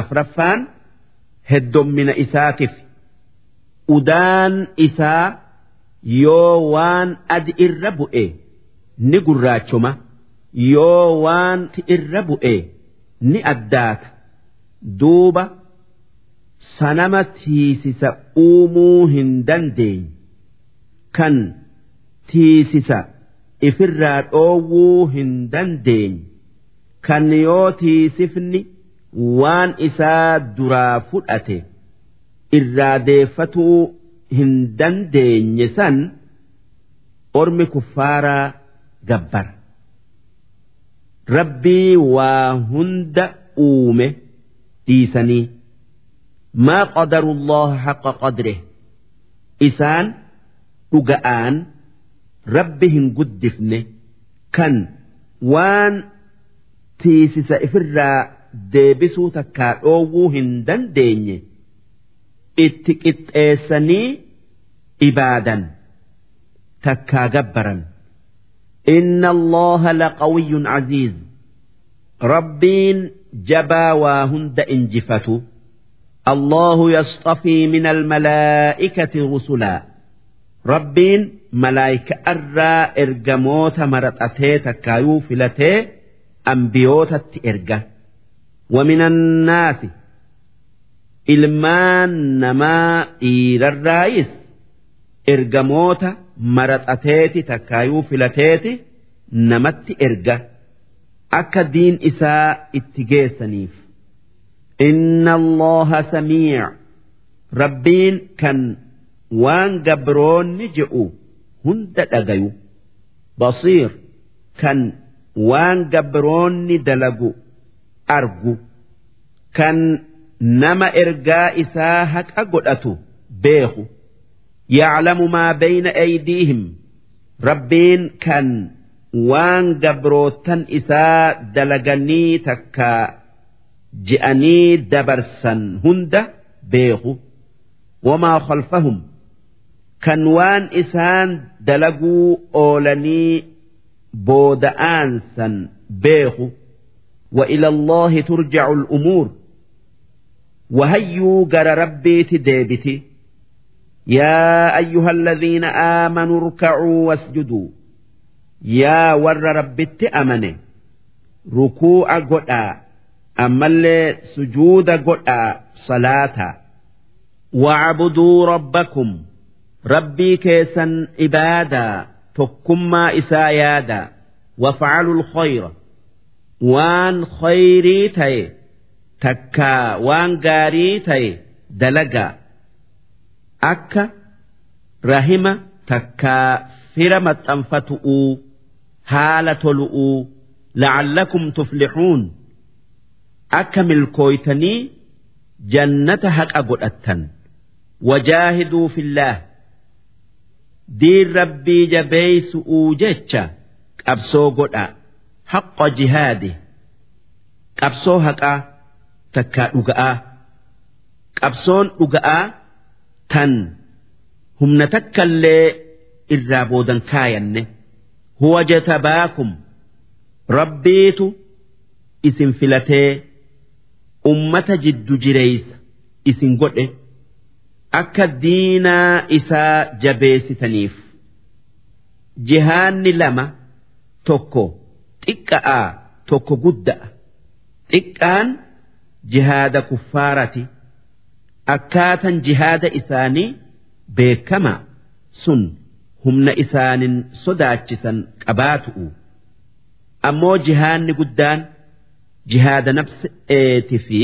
[SPEAKER 1] afraffaan heddommina isaatiif udaan isaa yoo waan adi irra bu'e ni gurraachoma yoo waan irra bu'e ni addaata. Duuba sanama tiisisa uumuu hin dandeenye kan tiisisa ifirraa dhoowwuu hin dandeenye kan yoo tiisifni waan isaa duraa fudhate. irraa deeffatuu hin dandeenye san ormi kuffaaraa gabbara. Rabbii waa hunda uume dhiisanii maa qadaru Allah haqa qadre isaan dhuga'aan rabbi hin guddifne kan waan tiisisa ifirraa deebisuu takkaa dhoowwuu hin dandeenye. itti qixxeessanii ibaadan takkaa gabbaran inna allaha laqawiyyun aziiz rabbiin jabaa waa hunda injifatu الله يصطفي من الملائكة رسلا ربين ملائكة أرى إرجموت مرتأتي تكايو فلتي أنبيوت إرجا ومن الناس ilmaan namaa dhiirarraayis ergamoota maraxateeti takkaayuu filateeti namatti erga akka diin isaa itti geessaniif. Inna Allaha samiic rabbiin kan waan gabroonni je'u hunda dhagayu basiir kan waan gabroonni dalagu argu kan nama ergaa isaa haqa godhatu beeku. Yaclamu maa bayna aydiihim. Rabbiin kan waan gabrootan isaa dalaganii takka je'anii dabarsan hunda beeku. Wamaa khalfahum. Kan waan isaan dalaguu oolanii booda'aan san beeku وإلى الله ترجع الأمور وهيوا جر ربي ديبتي يا أيها الذين آمنوا اركعوا واسجدوا يا ور ربت أمنه rukuu'a godhaa ammallee sujuuda godhaa salaataa wa'abuduu rabbakum rabbii keessan ibaadaa tokkummaa isaa yaadaa wafacaluu lkhayra waan khayrii ta'e. Takkaa waan gaarii ta'e. Dalagaa akka rahima takkaa fira maxxanfatu'uu haala tolu'uu la'allakum tuflixuun akka milkooytanii jannata haqa godhattan. Wajaahiduu fillaah diin rabbii jabeeysu'uu jecha qabsoo godha haqqa jihaade qabsoo haqaa takkaa dhuga'aa qabsoon dhuga'aa tan humna takkallee irraa boodan kaayanne. Huwa jatabaakum. Rabbiitu isin filatee ummata jiddu jireeysa isin godhe akka diinaa isaa jabeessitaniif jihaanni lama tokko xiqqa'aa tokko gudda'a. Xiqqaan jihaada kuffaarati akkaatan jihaada isaanii beekama. Sun humna isaanin sodaachisan qabaatu'u. Ammoo jihaanni guddaan jihaada nafseeti fi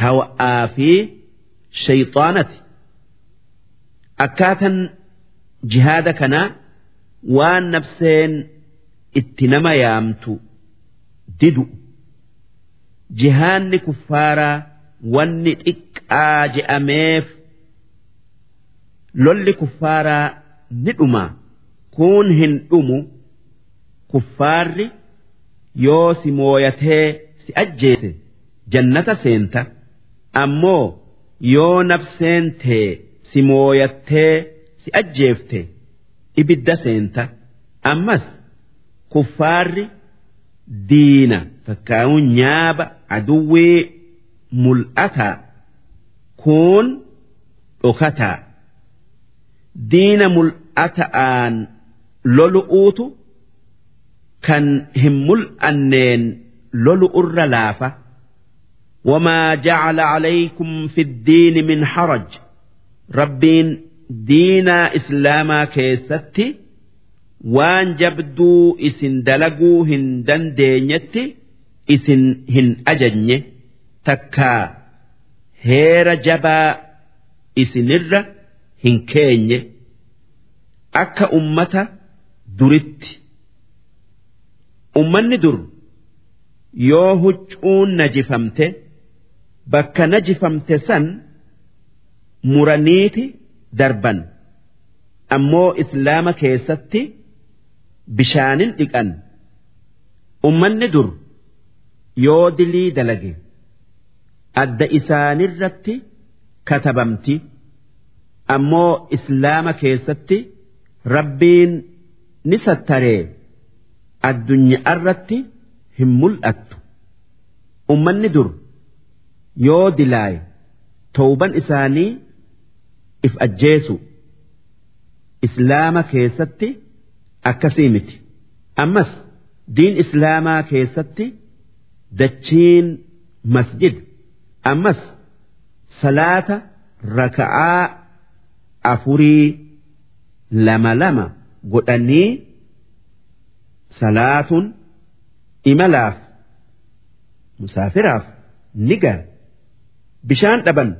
[SPEAKER 1] hawa'aa fi shayxaanati akkaatan jihaada kanaa waan nafseen itti nama yaamtu didu jihaanni kuffaaraa wanni xiqqaa je'ameef lolli kuffaaraa ni dhuma kun hin dhumu kuffaarri yoo si mooyatee si ajjeese jannata seenta ammoo yoo nafseen tee si mooyattee si ajjeefte ibidda seenta. Ammas kuffaarri diina fakkaa'uun nyaaba aduwwii mul'ataa kun dhokataa. Diina mul'ata'aan lolu'uutu kan hin mul'anneen lolu'urra laafa وما جعل عليكم في الدين من حرج ربين دينا إسلاما كيستي waan jabduu isin dalaguu hin dandeenyetti isin hin ajajne takkaa heera jabaa isinirra hin keenye akka ummata duritti ummanni dur yoo huccuun najifamte bakka najifamte san muraniiti darban. Ammoo islaama keessatti bishaanin dhiqan. Ummanni dur yoo dilii dalage adda isaanirratti katabamti. Ammoo islaama keessatti rabbiin ni sattaree addunyaarratti hin mul'attu. Ummanni dur yoo dilaaye towban isaanii if ajjeesu islaama keessatti akkasii miti. Ammas diin islaamaa keessatti dachiin masjid. Ammas salaata raka'aa afurii lama lama godhanii salaatuun imalaaf musaafiraaf ni ga'a bishaan dhaban.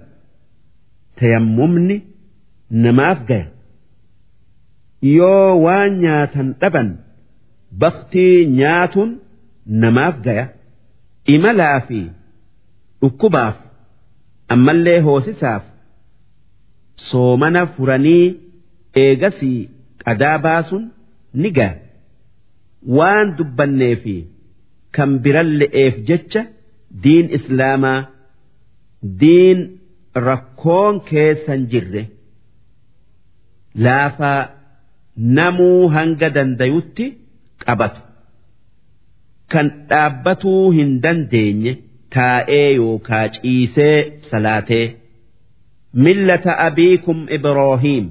[SPEAKER 1] Tayammumni namaaf gaya. Yoo waan nyaatan dhaban baktii nyaatuun namaaf gaya. Imalaa fi dhukkubaaf ammallee hoosisaaf soomana furanii eegasii qadaa baasuun ni gaya. Waan dubbannee fi kan biran le'eef jecha diin islaamaa diin rakkoon keessan jirre laafaa namuu hanga dandayutti qabatu kan dhaabbatuu hin dandeenye taa'ee yookaa ciisee salaatee millata abiikum ibraahiim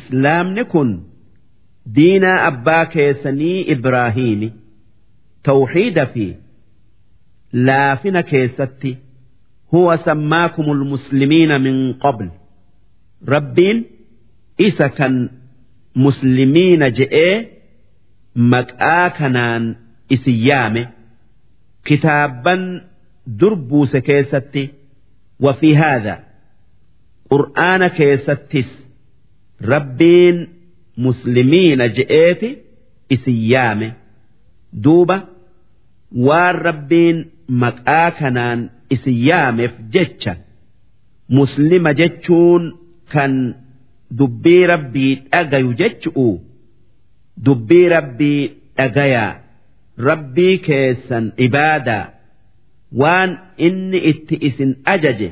[SPEAKER 1] islaamni kun diinaa abbaa keessanii ibraahiimi tawxiida fi laafina keessatti huwa sammaakumul muslimiina min qabl rabbiin isa kan muslimiina je'ee maqaa kanaan isin yaame kitaabban dur buuse keessatti وفي هذا قرآن كيستس ربين مسلمين جئتي إسيامه دوبة والربين مكآكنان إسيامه في جتشا مسلم جتشون كان دبي ربي أجايو جتشؤو دبي ربي أجايا ربي كيسا عباده waan inni itti isin ajaje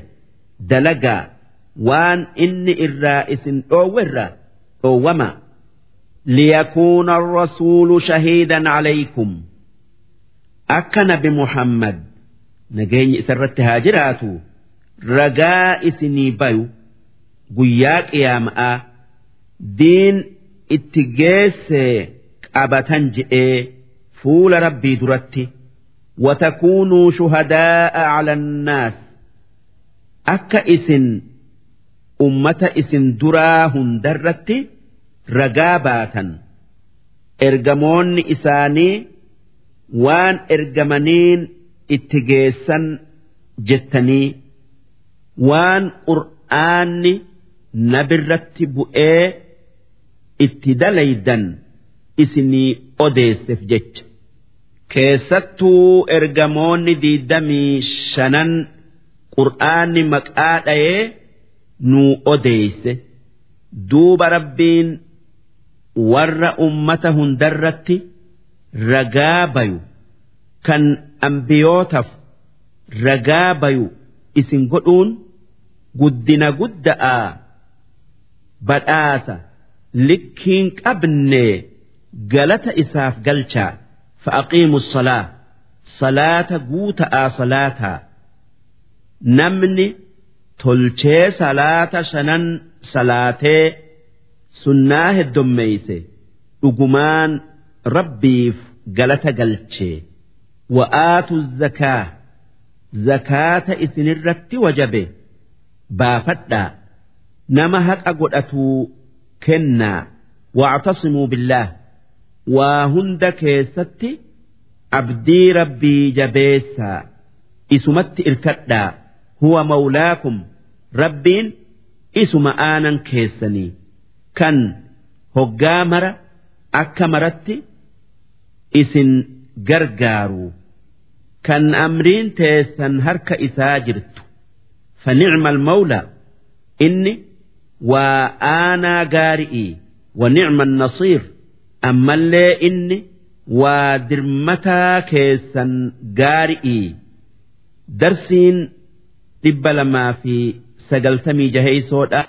[SPEAKER 1] dalagaa waan inni irraa isin dhoowwerra dhoowwama liyakuuna arrasuulu shahiidan calaykum akka nabi muhammad nageenyi isarratti haa jiraatu. Ragaa isinii bayu guyyaa qiyaamaa diin itti geessee qabatan jedhee fuula rabbii duratti watakuunuu shuhadaa'a cala annaas. Akka isin ummata isin duraa hundarratti ragaa baatan. Ergamoonni isaanii waan ergamaniin itti geessan jettanii waan qur'aanni nabirratti bu'ee itti dalaydan isinii odeesseef jecha. keessattuu ergamoonni diidamii shanan qur'aanni maqaa dha'ee nuu odeeyse duuba rabbiin warra ummata hundarratti ragaa bayu kan ambiyootaaf ragaa bayu isin godhuun guddina guddaa badhaasa likkiin qabne galata isaaf galchaa fa'aqiimu salaa salaata guuta'aa salaataa namni tolchee salaata shanan salaatee sunnaa heddommeeyse dhugumaan rabbiif galata galchee. wa'aatu zakaa zakaata isinirratti wajabe baafadhaa nama haqa godhatuu kennaa wactasimuu billaah waa hunda keessatti abdii rabbii jabeessaa isumatti irkadhaa huwa mawlaakum rabbiin isuma aanan keessanii kan hoggaa mara akka maratti isin gargaaru kan amriin teessan harka isaa jirtu فنعم المولى إني وآنا قارئي ونعم النصير ammallee inni waa dirmataa keessan gaari'ii darsiin dhibba lamaa fi sagaltamii jaheeysoodha